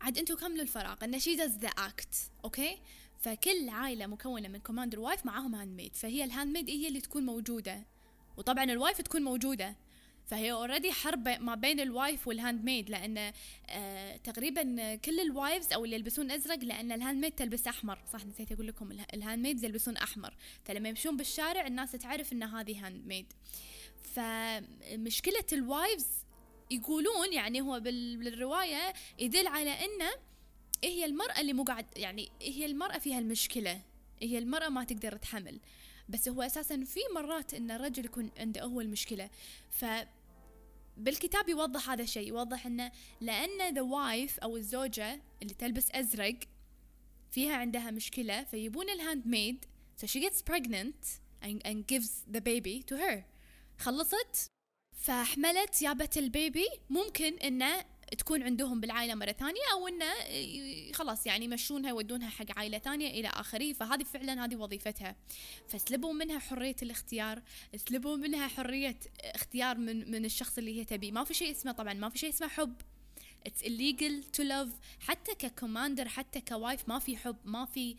عاد أنتوا كملوا الفراغ. and she does the act okay فكل عائلة مكونة من commander wife معاهم handmaid فهي ال handmaid هي اللي تكون موجودة. وطبعا ال wife تكون موجودة. فهي already حرب ما بين ال wife وال handmaid لأن آه تقريبا كل ال wives أو اللي يلبسون أزرق لأن ال handmaid تلبس أحمر. صح نسيت أقول لكم ال handmaid يلبسون أحمر. فلما يمشون بالشارع الناس تعرف إن هذه handmaid فمشكلة ال wives يقولون يعني هو بالرواية يدل على إنه هي المرأة اللي مو قاعد يعني هي المرأة فيها المشكلة. هي المرأة ما تقدر تحمل. بس هو أساسا في مرات إن الرجل يكون عنده هو المشكلة. ف بالكتاب يوضح هذا الشيء. يوضح إنه لأن the wife أو الزوجة اللي تلبس أزرق فيها عندها مشكلة فيبون ال handmaid so she gets pregnant and, and gives the baby to her. خلصت؟ فحملت جابت ال baby. ممكن إنه تكون عندهم بالعائلة مرة ثانية أو إنه خلاص يعني يمشونها يودونها حق عائلة ثانية إلى آخره فهذه فعلا هذه وظيفتها. فسلبوا منها حرية الاختيار سلبوا منها حرية اختيار من من الشخص اللي هي تبيه ما في شيء اسمه طبعا ما في شيء اسمه حب. It's illegal to love. حتى ك commander حتى ك wife ما في حب ما في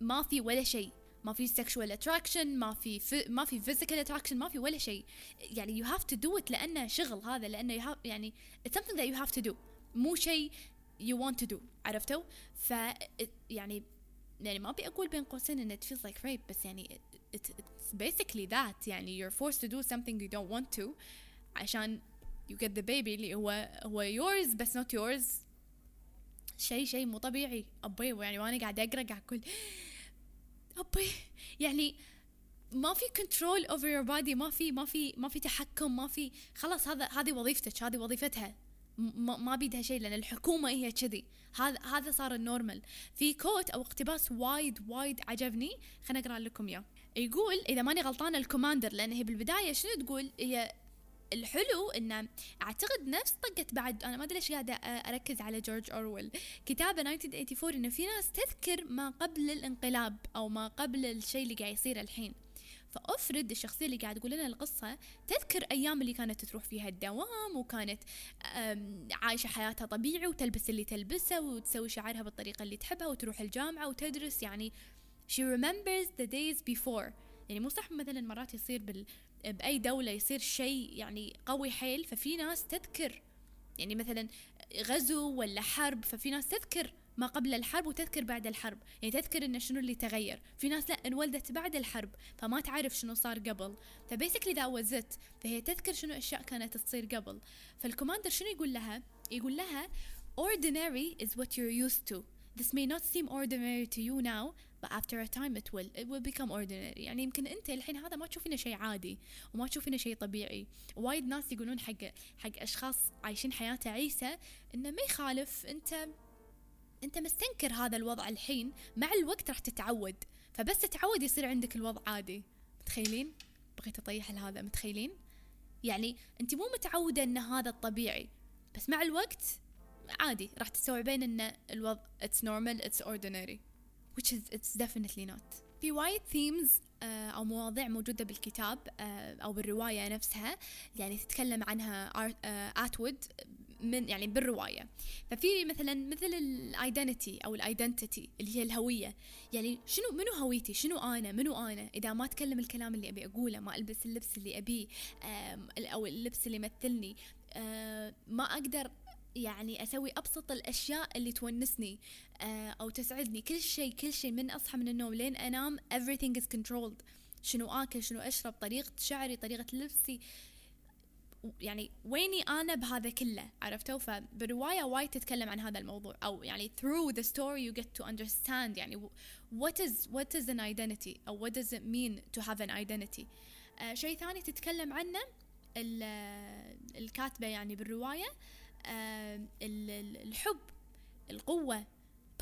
ما في ولا شيء. ما في sexual attraction ما في ما في physical attraction ما في ولا شيء. يعني you have to do it لأنه شغل هذا لأنه you have, يعني it's something that you have to do مو شيء you want to do عرفتوا؟ ف يعني يعني ما أبي أقول بين قوسين إن it feels like rape بس يعني it's basically that that. يعني you're forced to do something you don't want to عشان you get the baby اللي هو هو yours بس not yours شيء شيء مو طبيعي. ابي يعني وأنا قاعد أقرأ قاعد أقول ابي يعني ما في control over your body ما في ما في ما في تحكم ما في خلاص هذا هذه وظيفتك هذه وظيفتها. ما بيدها شيء لأن الحكومة هي كذي. هذا هذا صار ال normal. في quote أو اقتباس وايد وايد عجبني. خليني أقرأ لكم إياه. يقول إذا ماني غلطانه ال commander لأن هي بالبداية شنو تقول؟ هي الحلو إنه أعتقد نفس طقة بعد أنا ما أدري ليش قاعدة أركز على جورج أورويل. كتابه 1984 إنه في ناس تذكر ما قبل الانقلاب أو ما قبل الشيء اللي قاعد يصير الحين. فافرض الشخصية اللي قاعد تقول لنا القصة تذكر أيام اللي كانت تروح فيها الدوام وكانت عايشة حياتها طبيعي وتلبس اللي تلبسه وتسوي شعرها بالطريقة اللي تحبها وتروح الجامعة وتدرس. يعني she remembers the days before. يعني مو صح مثلا مرات يصير بال بأي دولة يصير شيء يعني قوي حيل ففي ناس تذكر. يعني مثلا غزو ولا حرب ففي ناس تذكر ما قبل الحرب وتذكر بعد الحرب. يعني تذكر إنه شنو اللي تغير. في ناس لا انولدت بعد الحرب فما تعرف شنو صار قبل. ف basically that was it فهي تذكر شنو أشياء كانت تصير قبل. فال commander شنو يقول لها؟ يقول لها ordinary is what you're used to. This may not seem ordinary to you now but after a time it will it will become ordinary. يعني يمكن أنت الحين هذا ما تشوفينه شيء عادي وما تشوفينه شيء طبيعي. وايد ناس يقولون حق حق أشخاص عايشين حياة تعيسة إنه ما يخالف أنت أنت مستنكر هذا الوضع الحين مع الوقت راح تتعود. فبس تتعود يصير عندك الوضع عادي. متخيلين؟ بغيت أطيح لهذا متخيلين؟ يعني أنت مو متعودة إن هذا الطبيعي بس مع الوقت عادي راح تستوعبين إن الوضع it's normal it's ordinary. Which is it's definitely not. في وايد themes uh, أو مواضيع موجودة بالكتاب uh, أو بالرواية نفسها يعني تتكلم عنها آتوود uh, من يعني بالرواية. ففي مثلا مثل ال identi أو ال identity اللي هي الهوية. يعني شنو منو هويتي؟ شنو أنا؟ منو أنا؟ إذا ما أتكلم الكلام اللي أبي أقوله ما ألبس اللبس اللي أبيه أو اللبس اللي يمثلني ما أقدر يعني أسوي أبسط الأشياء اللي تونسني أو تسعدني. كل شيء كل شيء من أصحى من النوم لين أنام everything is controlled. شنو آكل شنو أشرب طريقة شعري طريقة لبسي. يعني ويني أنا بهذا كله؟ عرفتوا؟ فبالروايه وايد تتكلم عن هذا الموضوع. أو يعني through the story you get to understand يعني what is what is an identity أو what does it mean to have an identity. uh, شيء ثاني تتكلم عنه الكاتبة يعني بالرواية آه الحب القوة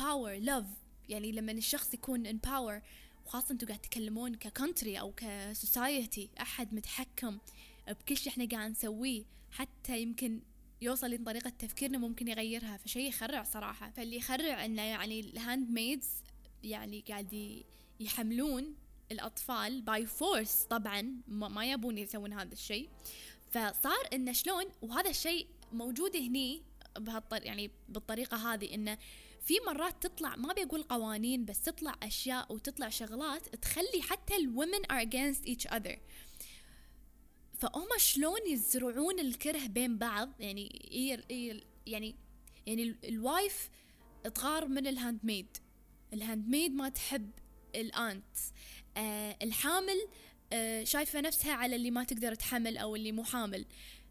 power love. يعني لما الشخص يكون in power وخاصة أنتوا قاعد تتكلمون ك country أو ك society أحد متحكم بكل شيء إحنا قاعد نسويه حتى يمكن يوصل لطريقة تفكيرنا ممكن يغيرها. فشيء يخرع صراحة. فاللي يخرع إنه يعني ال handmaids يعني قاعد يحملون الأطفال by force طبعا. ما يبون يسوون هذا الشيء. فصار إنه شلون؟ وهذا الشيء موجود هني بهالطر يعني بالطريقة هذه إنه في مرات تطلع ما بيقول قوانين بس تطلع أشياء وتطلع شغلات تخلي حتى ال women are against each other. فهم شلون يزرعون الكره بين بعض؟ يعني يعني يعني ال- ال wife تغار من ال handmaid ال handmaid ما تحب الأنت. آه الحامل آه شايفة نفسها على اللي ما تقدر تحمل أو اللي مو حامل.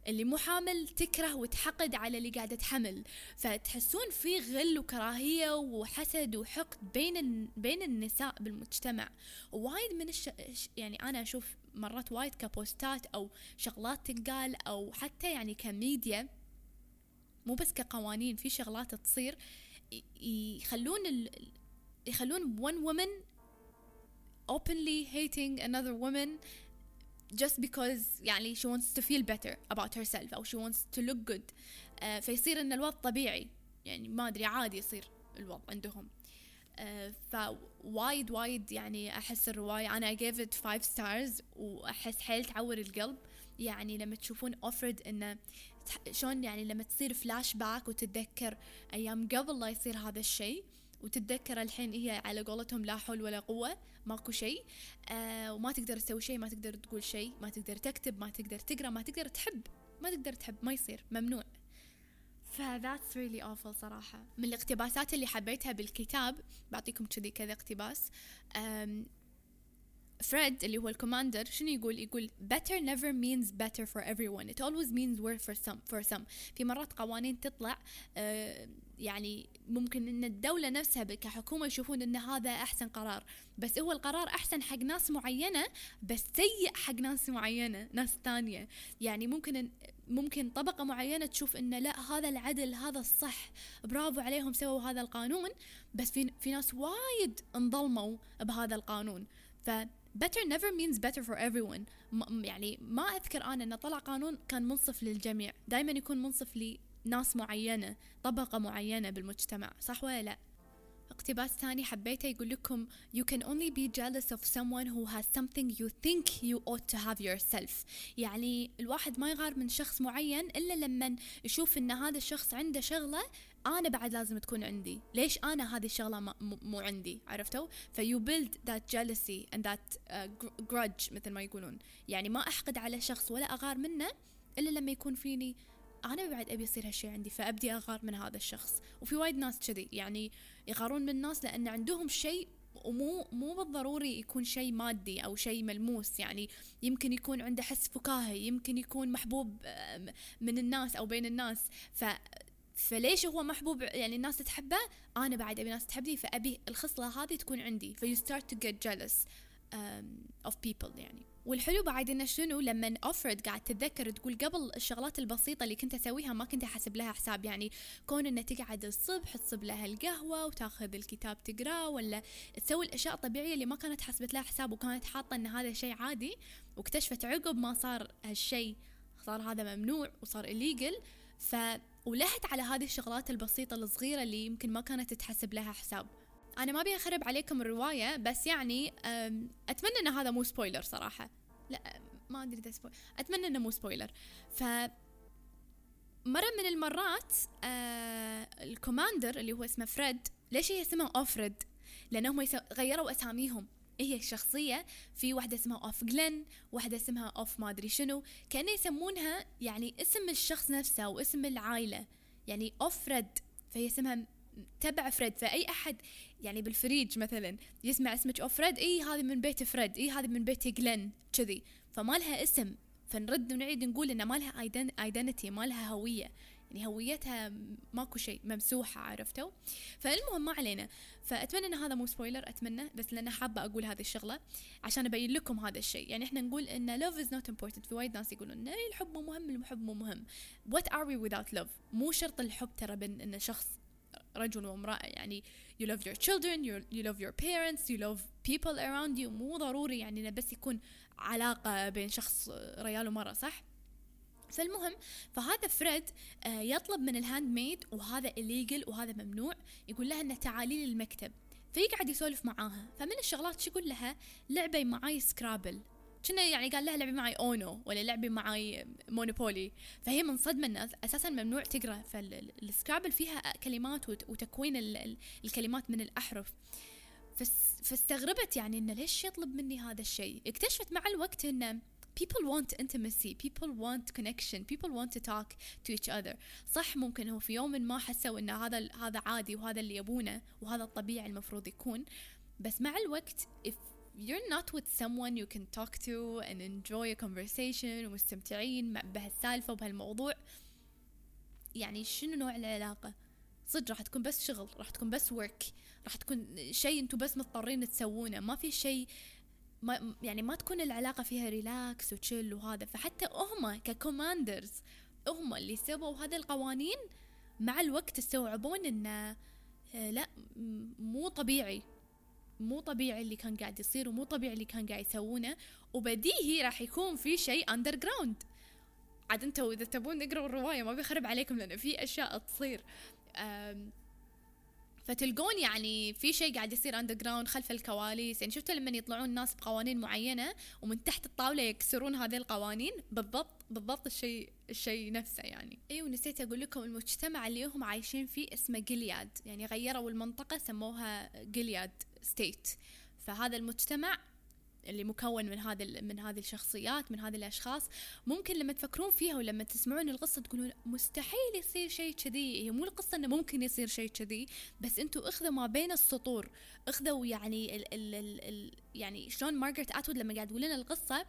اللي مو حامل تكره وتحقد على اللي قاعدة تحمل. فتحسون في غل وكراهية وحسد وحقد بين بين النساء بالمجتمع. وايد من الش... يعني أنا أشوف مرات وايد ك posts أو شغلات تنقال أو حتى يعني كميديا مو بس كقوانين في شغلات تصير يخلون ال... يخلون one woman openly hating another woman just because يعني she wants to feel better about herself أو she wants to look good. uh, فيصير إن الوضع طبيعي. يعني ما أدري عادي يصير الوضع عندهم. uh, فوايد وايد يعني أحس الرواية. أنا I gave it five stars وأحس حيل تعور القلب. يعني لما تشوفون أوفرد إنه شلون يعني لما تصير فلاش باك وتتذكر أيام قبل لا يصير هذا الشيء. وتتذكر الحين هي على قولتهم لا حول ولا قوة ماكو شيء. آه وما تقدر تسوي شيء ما تقدر تقول شيء ما تقدر تكتب ما تقدر تقرأ ما تقدر تحب ما تقدر تحب ما يصير ممنوع. ف that's really awful صراحة. من الاقتباسات اللي حبيتها بالكتاب بعطيكم كذي كذا اقتباس. فريد اللي هو الكوماندر شنو يقول؟ يقول better never means better for everyone. It always means worse for some for some. في مرات قوانين تطلع آه، يعني ممكن إن الدولة نفسها كحكومة يشوفون إن هذا أحسن قرار. بس هو القرار أحسن حق ناس معينة بس سيء حق ناس معينة ناس ثانية. يعني ممكن ممكن طبقة معينة تشوف إن لا هذا العدل هذا الصح برافو عليهم سووا هذا القانون بس في في ناس وايد انظلموا بهذا القانون. ف better never means better for everyone. يعني ما أذكر أنا إنه طلع قانون كان منصف للجميع. دائما يكون منصف لناس معينة طبقة معينة بالمجتمع صح ولا لا؟ اقتباس ثاني حبيته يقول لكم you can only be jealous of someone who has something you think you ought to have yourself. يعني الواحد ما يغار من شخص معين إلا لما يشوف إن هذا الشخص عنده شغلة أنا بعد لازم تكون عندي. ليش أنا هذه الشغلة ما مو عندي؟ عرفتوا؟ فيو jealousy and that uh, gr- grudge مثل ما يقولون. يعني ما أحقد على شخص ولا أغار منه إلا لما يكون فيني أنا بعد أبي يصير هالشيء عندي فأبدي أغار من هذا الشخص. وفي وايد ناس كذي. يعني يغارون من الناس لأن عندهم شيء ومو مو بالضروري يكون شيء مادي أو شيء ملموس. يعني يمكن يكون عنده حس فكاهي يمكن يكون محبوب آم، من الناس أو بين الناس. ف فليش هو محبوب؟ يعني الناس تحبه أنا بعد أبي ناس تحبني فأبي الخصلة هذه تكون عندي. في you start to get jealous um, of people يعني. والحلو بعد إنه شنو؟ لما اوفرد قاعد تتذكر تقول قبل الشغلات البسيطة اللي كنت أسويها ما كنت أحسب لها حساب. يعني كون إنه تقعد الصبح تصب لها القهوة وتاخذ الكتاب تقراه ولا تسوي الأشياء الطبيعية اللي ما كانت حسبت لها حساب وكانت حاطة إن هذا شيء عادي واكتشفت عقب ما صار هالشيء صار هذا ممنوع وصار illegal ف ولهت على هذه الشغلات البسيطة الصغيرة اللي يمكن ما كانت تتحسب لها حساب. أنا ما أبي أخرب عليكم الرواية بس يعني أتمنى أن هذا مو spoiler صراحة. لا ما أدري إذا spoiler أتمنى أنه مو spoiler ف مرة من المرات ال commander اللي هو اسمه فريد ليش هي اسمها أوفريد لأنهم. غيروا أساميهم. هي الشخصية في واحدة اسمها أوف جلين واحدة اسمها أوف ما أدري شنو. كانوا يسمونها يعني اسم الشخص نفسه واسم العائلة. يعني أوف فريد فهي اسمها تبع فريد. فأي أحد يعني بالفريج مثلا يسمع اسمك أوف فريد إي هذه من بيت فريد إي هذه من بيت جلين كذي. فما لها اسم. فنرد ونعيد نقول إن ما لها identity ما لها هوية. يعني هويتها ماكو شيء ممسوحة عرفتوا؟ فالمهم ما علينا. فأتمنى أن هذا مو spoiler أتمنى بس لأن حابة أقول هذه الشغلة عشان أبين لكم هذا الشيء. يعني إحنا نقول إن love is not important. في وايد ناس يقولون الحب مو مهم الحب مو مهم. What are we without love مو شرط الحب ترى بين إن شخص رجل وامرأة. يعني you love your children you, love your parents you love people around you. مو ضروري يعني بس يكون علاقة بين شخص ريال ومرأة صح؟ فالمهم فهذا فريد آه، يطلب من ال handmaid وهذا illegal وهذا ممنوع يقول لها إنه تعالي لي المكتب. فيقعد يسولف معاها. فمن الشغلات شو يقول لها؟ لعبي معاي Scrabble كنا يعني؟ قال لها لعبي معي UNO ولا لعبي معي Monopoly فهي منصدمة ان أساسا ممنوع تقرأ. فال Scrabble فيها كلمات وت- وتكوين ال- ال- الكلمات من الأحرف. فاستغربت يعني إنه ليش يطلب مني هذا الشيء؟ اكتشفت مع الوقت إنه people want intimacy. People want connection. People want to talk to each other. صح ممكن هو في يوم ما حسوا إن هذا هذا عادي وهذا اللي يبونه وهذا الطبيعي المفروض يكون. بس مع الوقت if you're not with someone you can talk to and enjoy a conversation ومستمتعين بهالسالفة وبهالموضوع يعني شنو نوع العلاقة؟ صدق راح تكون بس شغل راح تكون بس work راح تكون شيء أنتم بس مضطرين تسوونه. ما في شيء ما يعني ما تكون العلاقة فيها relax و chill وهذا. فحتى هم ك commanders هم اللي سووا هذه القوانين مع الوقت استوعبون انه آه، لا مو طبيعي. مو طبيعي اللي كان قاعد يصير ومو طبيعي اللي كان قاعد يسوونه. وبديهي راح يكون في شيء underground عاد أنتوا إذا تبون تقروا الرواية ما بيخرب عليكم لأن في أشياء تصير. فتلقون يعني في شيء قاعد يصير underground خلف الكواليس. يعني شفتوا لما يطلعون ناس بقوانين معينة ومن تحت الطاولة يكسرون هذه القوانين؟ بالضبط بالضبط الشيء الشيء نفسه يعني. اي ونسيت أقول لكم المجتمع اللي هم عايشين فيه اسمه جلياد يعني غيروا المنطقة سموها جلياد state فهذا المجتمع اللي مكون من هذا من هذه الشخصيات من هذه الأشخاص ممكن لما تفكرون فيها ولما تسمعون القصة تقولون مستحيل يصير شيء كذي. هي مو القصة إنه ممكن يصير شيء كذي بس أنتم اخذوا ما بين السطور اخذوا يعني ال ال ال ال يعني شلون مارغريت اتوود لما قاعد تقول لنا القصة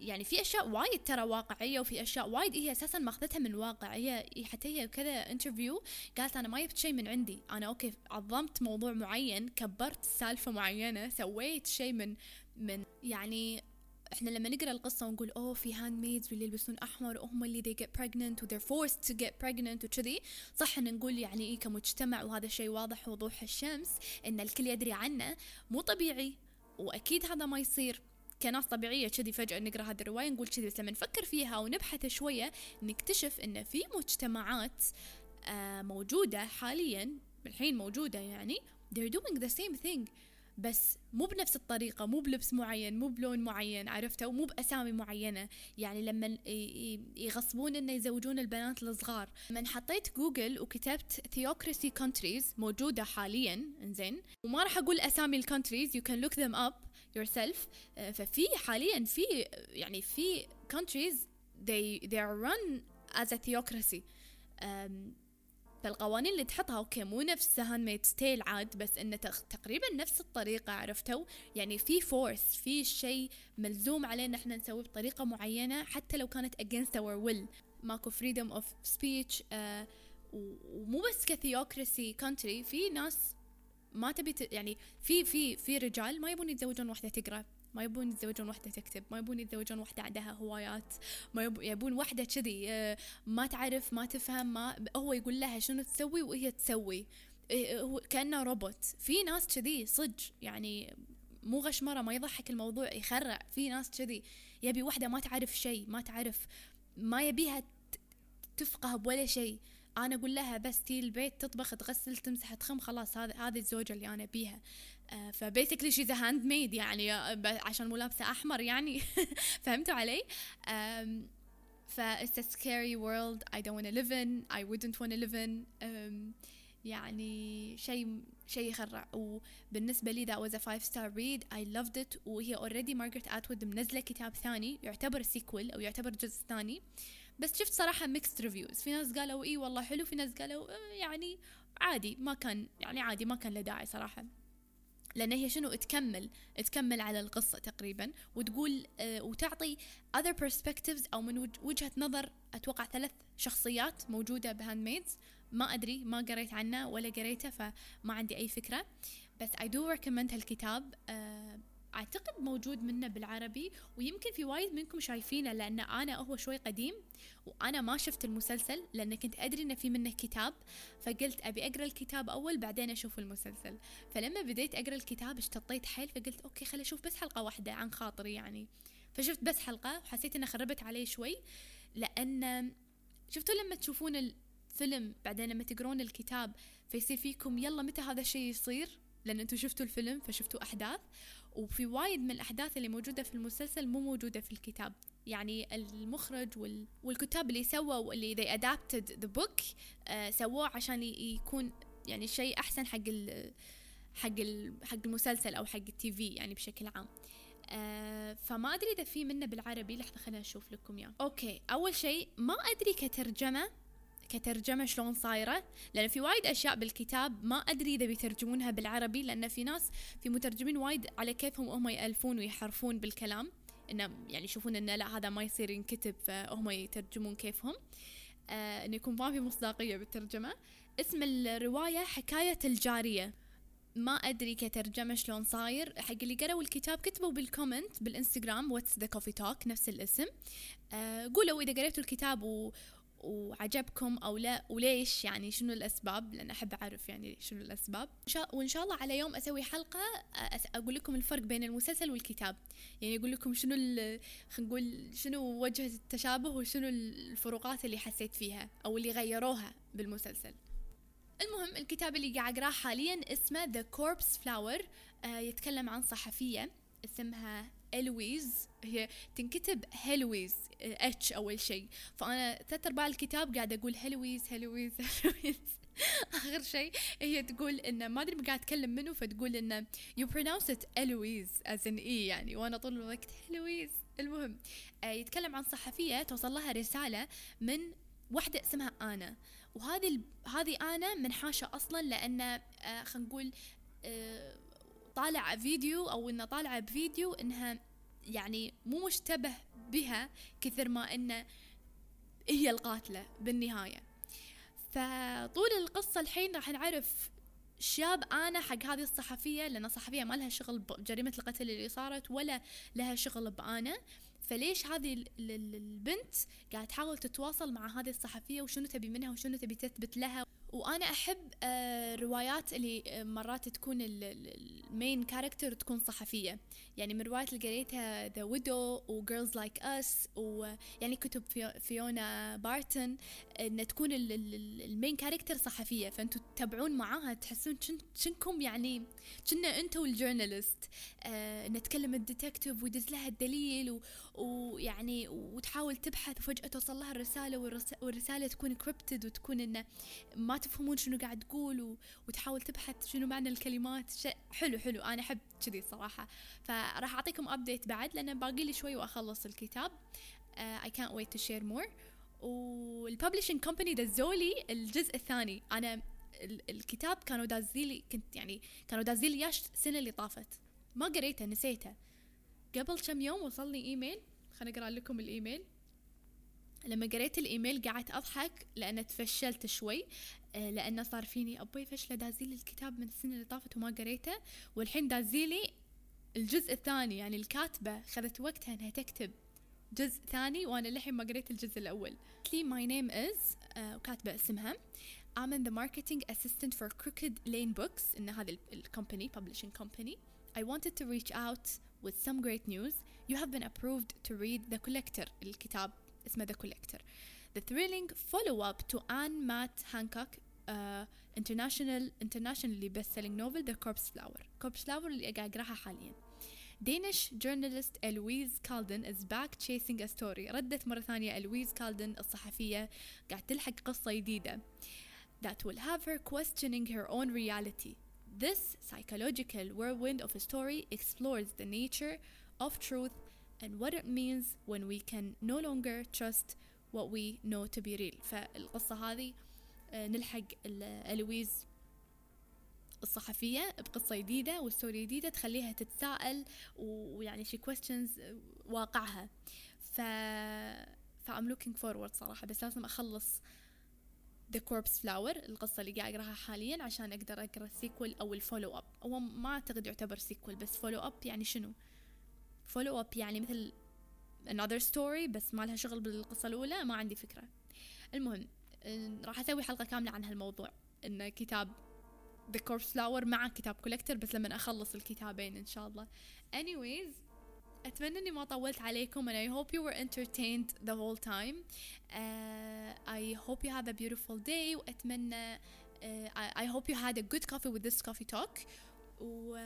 يعني في أشياء وايد ترى واقعية وفي أشياء وايد هي أساسا ماخذتها من واقع هي حتى هي كذا interview قالت أنا ما جبت شيء من عندي. أنا okay عظمت موضوع معين كبرت سالفة معينة سويت شيء من من يعني إحنا لما نقرأ القصة ونقول أوه في handmaids واللي يلبسون أحمر وهم اللي they get pregnant و they're forced to get pregnant وكذي صح إن نقول يعني إيه كمجتمع وهذا الشيء واضح وضوح الشمس إن الكل يدري عنه. مو طبيعي. وأكيد هذا ما يصير. كناس طبيعية كذي فجأة نقرأ هذه الرواية نقول كذي بس لما نفكر فيها ونبحث شوية نكتشف إن في مجتمعات آه موجودة حاليا الحين موجودة يعني they're doing the same thing. بس مو بنفس الطريقة مو بلبس معين مو بلون معين عرفته؟ ومو بأسامي معينة. يعني لما يغصبون إنه يزوجون البنات الصغار. من حطيت جوجل وكتبت theocracy countries موجودة حاليا إنزين. وما راح أقول أسامي ال countries you can look them up yourself. ففي حاليا في يعني في countries they they are run as a theocracy. فالقوانين اللي تحطها. okay مو نفس Handmaid's Tale عاد بس إنه تقريبا نفس الطريقة عرفتوا؟ يعني في force في شيء ملزوم علينا إحنا نسويه بطريقة معينة حتى لو كانت against our will. ماكو of speech آه ومو بس ك theocracy country في ناس ما تبي يعني في في في رجال ما يبون يتزوجون واحدة تقرأ. ما يبون يتزوجون واحدة تكتب ما يبون يتزوجون واحدة عندها هوايات ما يبون واحدة كذي آه، ما تعرف ما تفهم ما هو يقول لها شنو تسوي وهي تسوي. إيه، هو كأنه روبوت. في ناس كذي صدق يعني مو غشمرة ما يضحك الموضوع يخرع. في ناس كذي يبي واحدة ما تعرف شيء ما تعرف ما يبيها تفقه بولا شيء. أنا أقول لها بس تييي البيت تطبخ تغسل تمسح تخم خلاص هذا هذه الزوجة اللي أنا بيها ف basically she's handmaid يعني آه، عشان مو لابسه أحمر يعني. فهمتوا علي؟ ف it's a scary world. I don't want to live in. I wouldn't want to live in. um, يعني شيء شيء يخرع. وبالنسبة لي that was a five star read. I loved it. وهي already مارغريت اتوود منزلة كتاب ثاني يعتبر sequel أو يعتبر جزء ثاني. بس شفت صراحة mixed reviews في ناس قالوا إيه والله حلو في ناس قالوا آه، يعني عادي ما كان يعني عادي ما كان له داعي صراحة. لأن هي شنو؟ تكمل تكمل على القصة تقريبا وتقول آه وتعطي other perspectives أو من وجهة نظر أتوقع ثلاث شخصيات موجودة ب Handmaid's ما أدري ما قريت عنه ولا قريته فما عندي أي فكرة. بس I do recommend هالكتاب أعتقد موجود منه بالعربي ويمكن في وايد منكم شايفينه لأن أنا هو شوي قديم وأنا ما شفت المسلسل لأن كنت أدري إنه في منه كتاب فقلت أبي أقرأ الكتاب أول بعدين أشوف المسلسل. فلما بديت أقرأ الكتاب اشتطيت حيل فقلت أوكي خلي أشوف بس حلقة واحدة عن خاطري يعني. فشفت بس حلقة وحسيت انها خربت علي شوي لأن شفتوا لما تشوفون الفيلم بعدين لما تقرون الكتاب فيصير فيكم يلا متى هذا الشيء يصير؟ لأن أنتم شفتوا الفيلم فشفتوا أحداث. وفي وايد من الأحداث اللي موجودة في المسلسل مو موجودة في الكتاب. يعني المخرج وال... والكتاب اللي سووا اللي they adapted the book uh, سووه عشان يكون يعني شيء أحسن حق ال... حق ال... حق المسلسل أو حق التي في يعني بشكل عام. آه فما أدري إذا في منه بالعربي. لحظة خلينا نشوف لكم إياه. أوكي أول شيء ما أدري كترجمة كترجمة شلون صايرة؟ لأن في وايد أشياء بالكتاب ما أدري إذا بيترجمونها بالعربي لأن في ناس في مترجمين وايد على كيفهم هم يألفون ويحرفون بالكلام. إنه يعني يشوفون إنه لا هذا ما يصير ينكتب فهم يترجمون كيفهم. آه إنه يكون ما في مصداقية بالترجمة. اسم الرواية حكاية الجارية. ما أدري كترجمة شلون صاير. حق اللي قروا الكتاب كتبوا بال comment بالإنستغرام What's the Coffee Talk نفس الاسم. آه قولوا إذا قريتوا الكتاب و وعجبكم أو لا وليش يعني شنو الأسباب؟ لأن أحب أعرف يعني شنو الأسباب. وإن شاء الله على يوم أسوي حلقة أقول لكم الفرق بين المسلسل والكتاب. يعني أقول لكم شنو خلينا نقول شنو وجه التشابه وشنو الفروقات اللي حسيت فيها أو اللي غيروها بالمسلسل. المهم الكتاب اللي قاعد أقرأه حاليا اسمه The Corpse Flower يتكلم عن صحفية اسمها الويز هي تنكتب هلويز H أول شيء. فأنا ثلاث أرباع الكتاب قاعدة أقول هلويز هلويز هلويز آخر شيء هي تقول انه ما أدري قاعد أتكلم منه فتقول انه you pronounce it الويز as in E يعني. وأنا طول الوقت هلويز المهم آه يتكلم عن صحفية توصل لها رسالة من واحدة اسمها أنا وهذه. هذه أنا منحاشة أصلا لأن آه خلينا نقول آه طالع فيديو أو إنه طالعه بفيديو إنها يعني مو مشتبه بها كثر ما إنه هي القاتلة بالنهاية. فطول القصة الحين راح نعرف شاب أنا حق هذه الصحفية لأن الصحفية ما لها شغل بجريمه القتل اللي صارت ولا لها شغل بانا فليش هذه البنت قاعدة تحاول تتواصل مع هذه الصحفية وشنو تبي منها وشنو تبي تثبت لها؟ وأنا أحب الروايات اللي مرات تكون ال main character تكون صحفية. يعني من الروايات اللي قريتها The Widow و Girls Like Us ويعني كتب فيونا بارتن إن تكون ال main character صحفية. فأنتوا تتابعون معاها تحسون جنكم يعني كنا انت وال journalist آه نتكلم ال detective ويدزلها الدليل ويعني وتحاول تبحث وفجأة توصل لها الرسالة والرسالة تكون crypted وتكون إنه ما تفهمون شنو قاعد تقول. وتحاول تبحث شنو معنى الكلمات. شيء حلو حلو. أنا أحب كذي صراحة. فراح أعطيكم update بعد لأن باقي لي شوي وأخلص الكتاب. I can't wait to share more. وال publishing company دزولي الجزء الثاني. أنا الكتاب كانوا دازيلي كنت يعني كانوا دازيلي اياه السنة اللي طافت. ما قريته نسيته. قبل كم يوم وصلني إيميل. خليني أقرأ لكم الإيميل. لما قريت الإيميل قعدت أضحك لأن تفشلت شوي. آه، لأنه صار فيني أبوي فشله دازيلي الكتاب من السنة اللي طافت وما قريته والحين دازيلي الجزء الثاني يعني الكاتبة خذت وقتها إنها تكتب جزء ثاني وأنا للحين ما قريت الجزء الأول. لي ماي نيم از وكاتبة اسمها. I'm in the marketing assistant for Crooked Lane Books إن هذا الكومباني publishing company. I wanted to reach out with some great news. You have been approved to read The Collector الكتاب اسمه The Collector. The thrilling follow-up to Anne Matt Hancock uh, international internationally best-selling novel The Corpse Flower Corpse Flower اللي قاعد أقراها حاليا Danish journalist Eloise Kalden is back chasing a story ردت مرة ثانية Eloise Kalden الصحفية قاعد تلحق قصة جديدة that will have her questioning her own reality This psychological whirlwind of a story explores the nature of truth and what it means when we can no longer trust what we know to be real. فالقصة هذه نلحق ألويز الصحفية بقصة جديدة و story جديدة تخليها تتساءل ويعني she questions واقعها. ف ف I'm looking forward صراحة. بس لازم أخلص The Corpse Flower القصة اللي قاعد أقراها حاليا عشان أقدر أقرأ ال sequel أو ال follow up هو ما أعتقد يعتبر sequel بس follow up يعني شنو؟ follow up يعني مثل another story بس ما لها شغل بالقصة الأولى ما عندي فكرة المهم راح أسوي حلقة كاملة عن هالموضوع إنه كتاب The Corpse Flower مع كتاب Collector بس لما أخلص الكتابين إن شاء الله anyways أتمنى إني ما طولت عليكم and I hope you were entertained the whole time uh, I hope you have a beautiful day وأتمنى uh, I, I hope you had a good coffee with this coffee talk و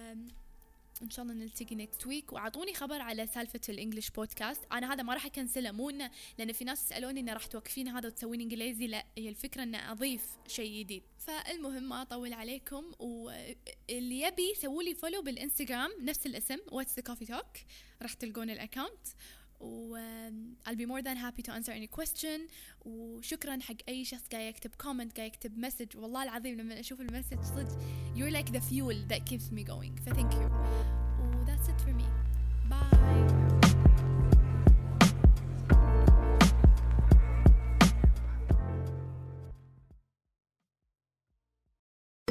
إن شاء الله نلتقي next week وأعطوني خبر على سالفة ال English podcast أنا هذا ما راح أكنسله مو انه لأن في ناس سالوني إنه راح توقفين هذا وتسوين إنجليزي. لا هي الفكرة إنه أضيف شيء جديد. فالمهم ما أطول عليكم. واللي يبي سووا لي follow بالإنستغرام نفس الاسم What's the coffee talk راح تلقون ال account و um, I'll be more than happy to answer any question وشكرا حق أي شخص قاعد يكتب comment قاعد يكتب مسج والله العظيم لما أشوف المسج صدق you're like the fuel that keeps me going ف thank you و that's it for me bye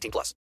18 plus.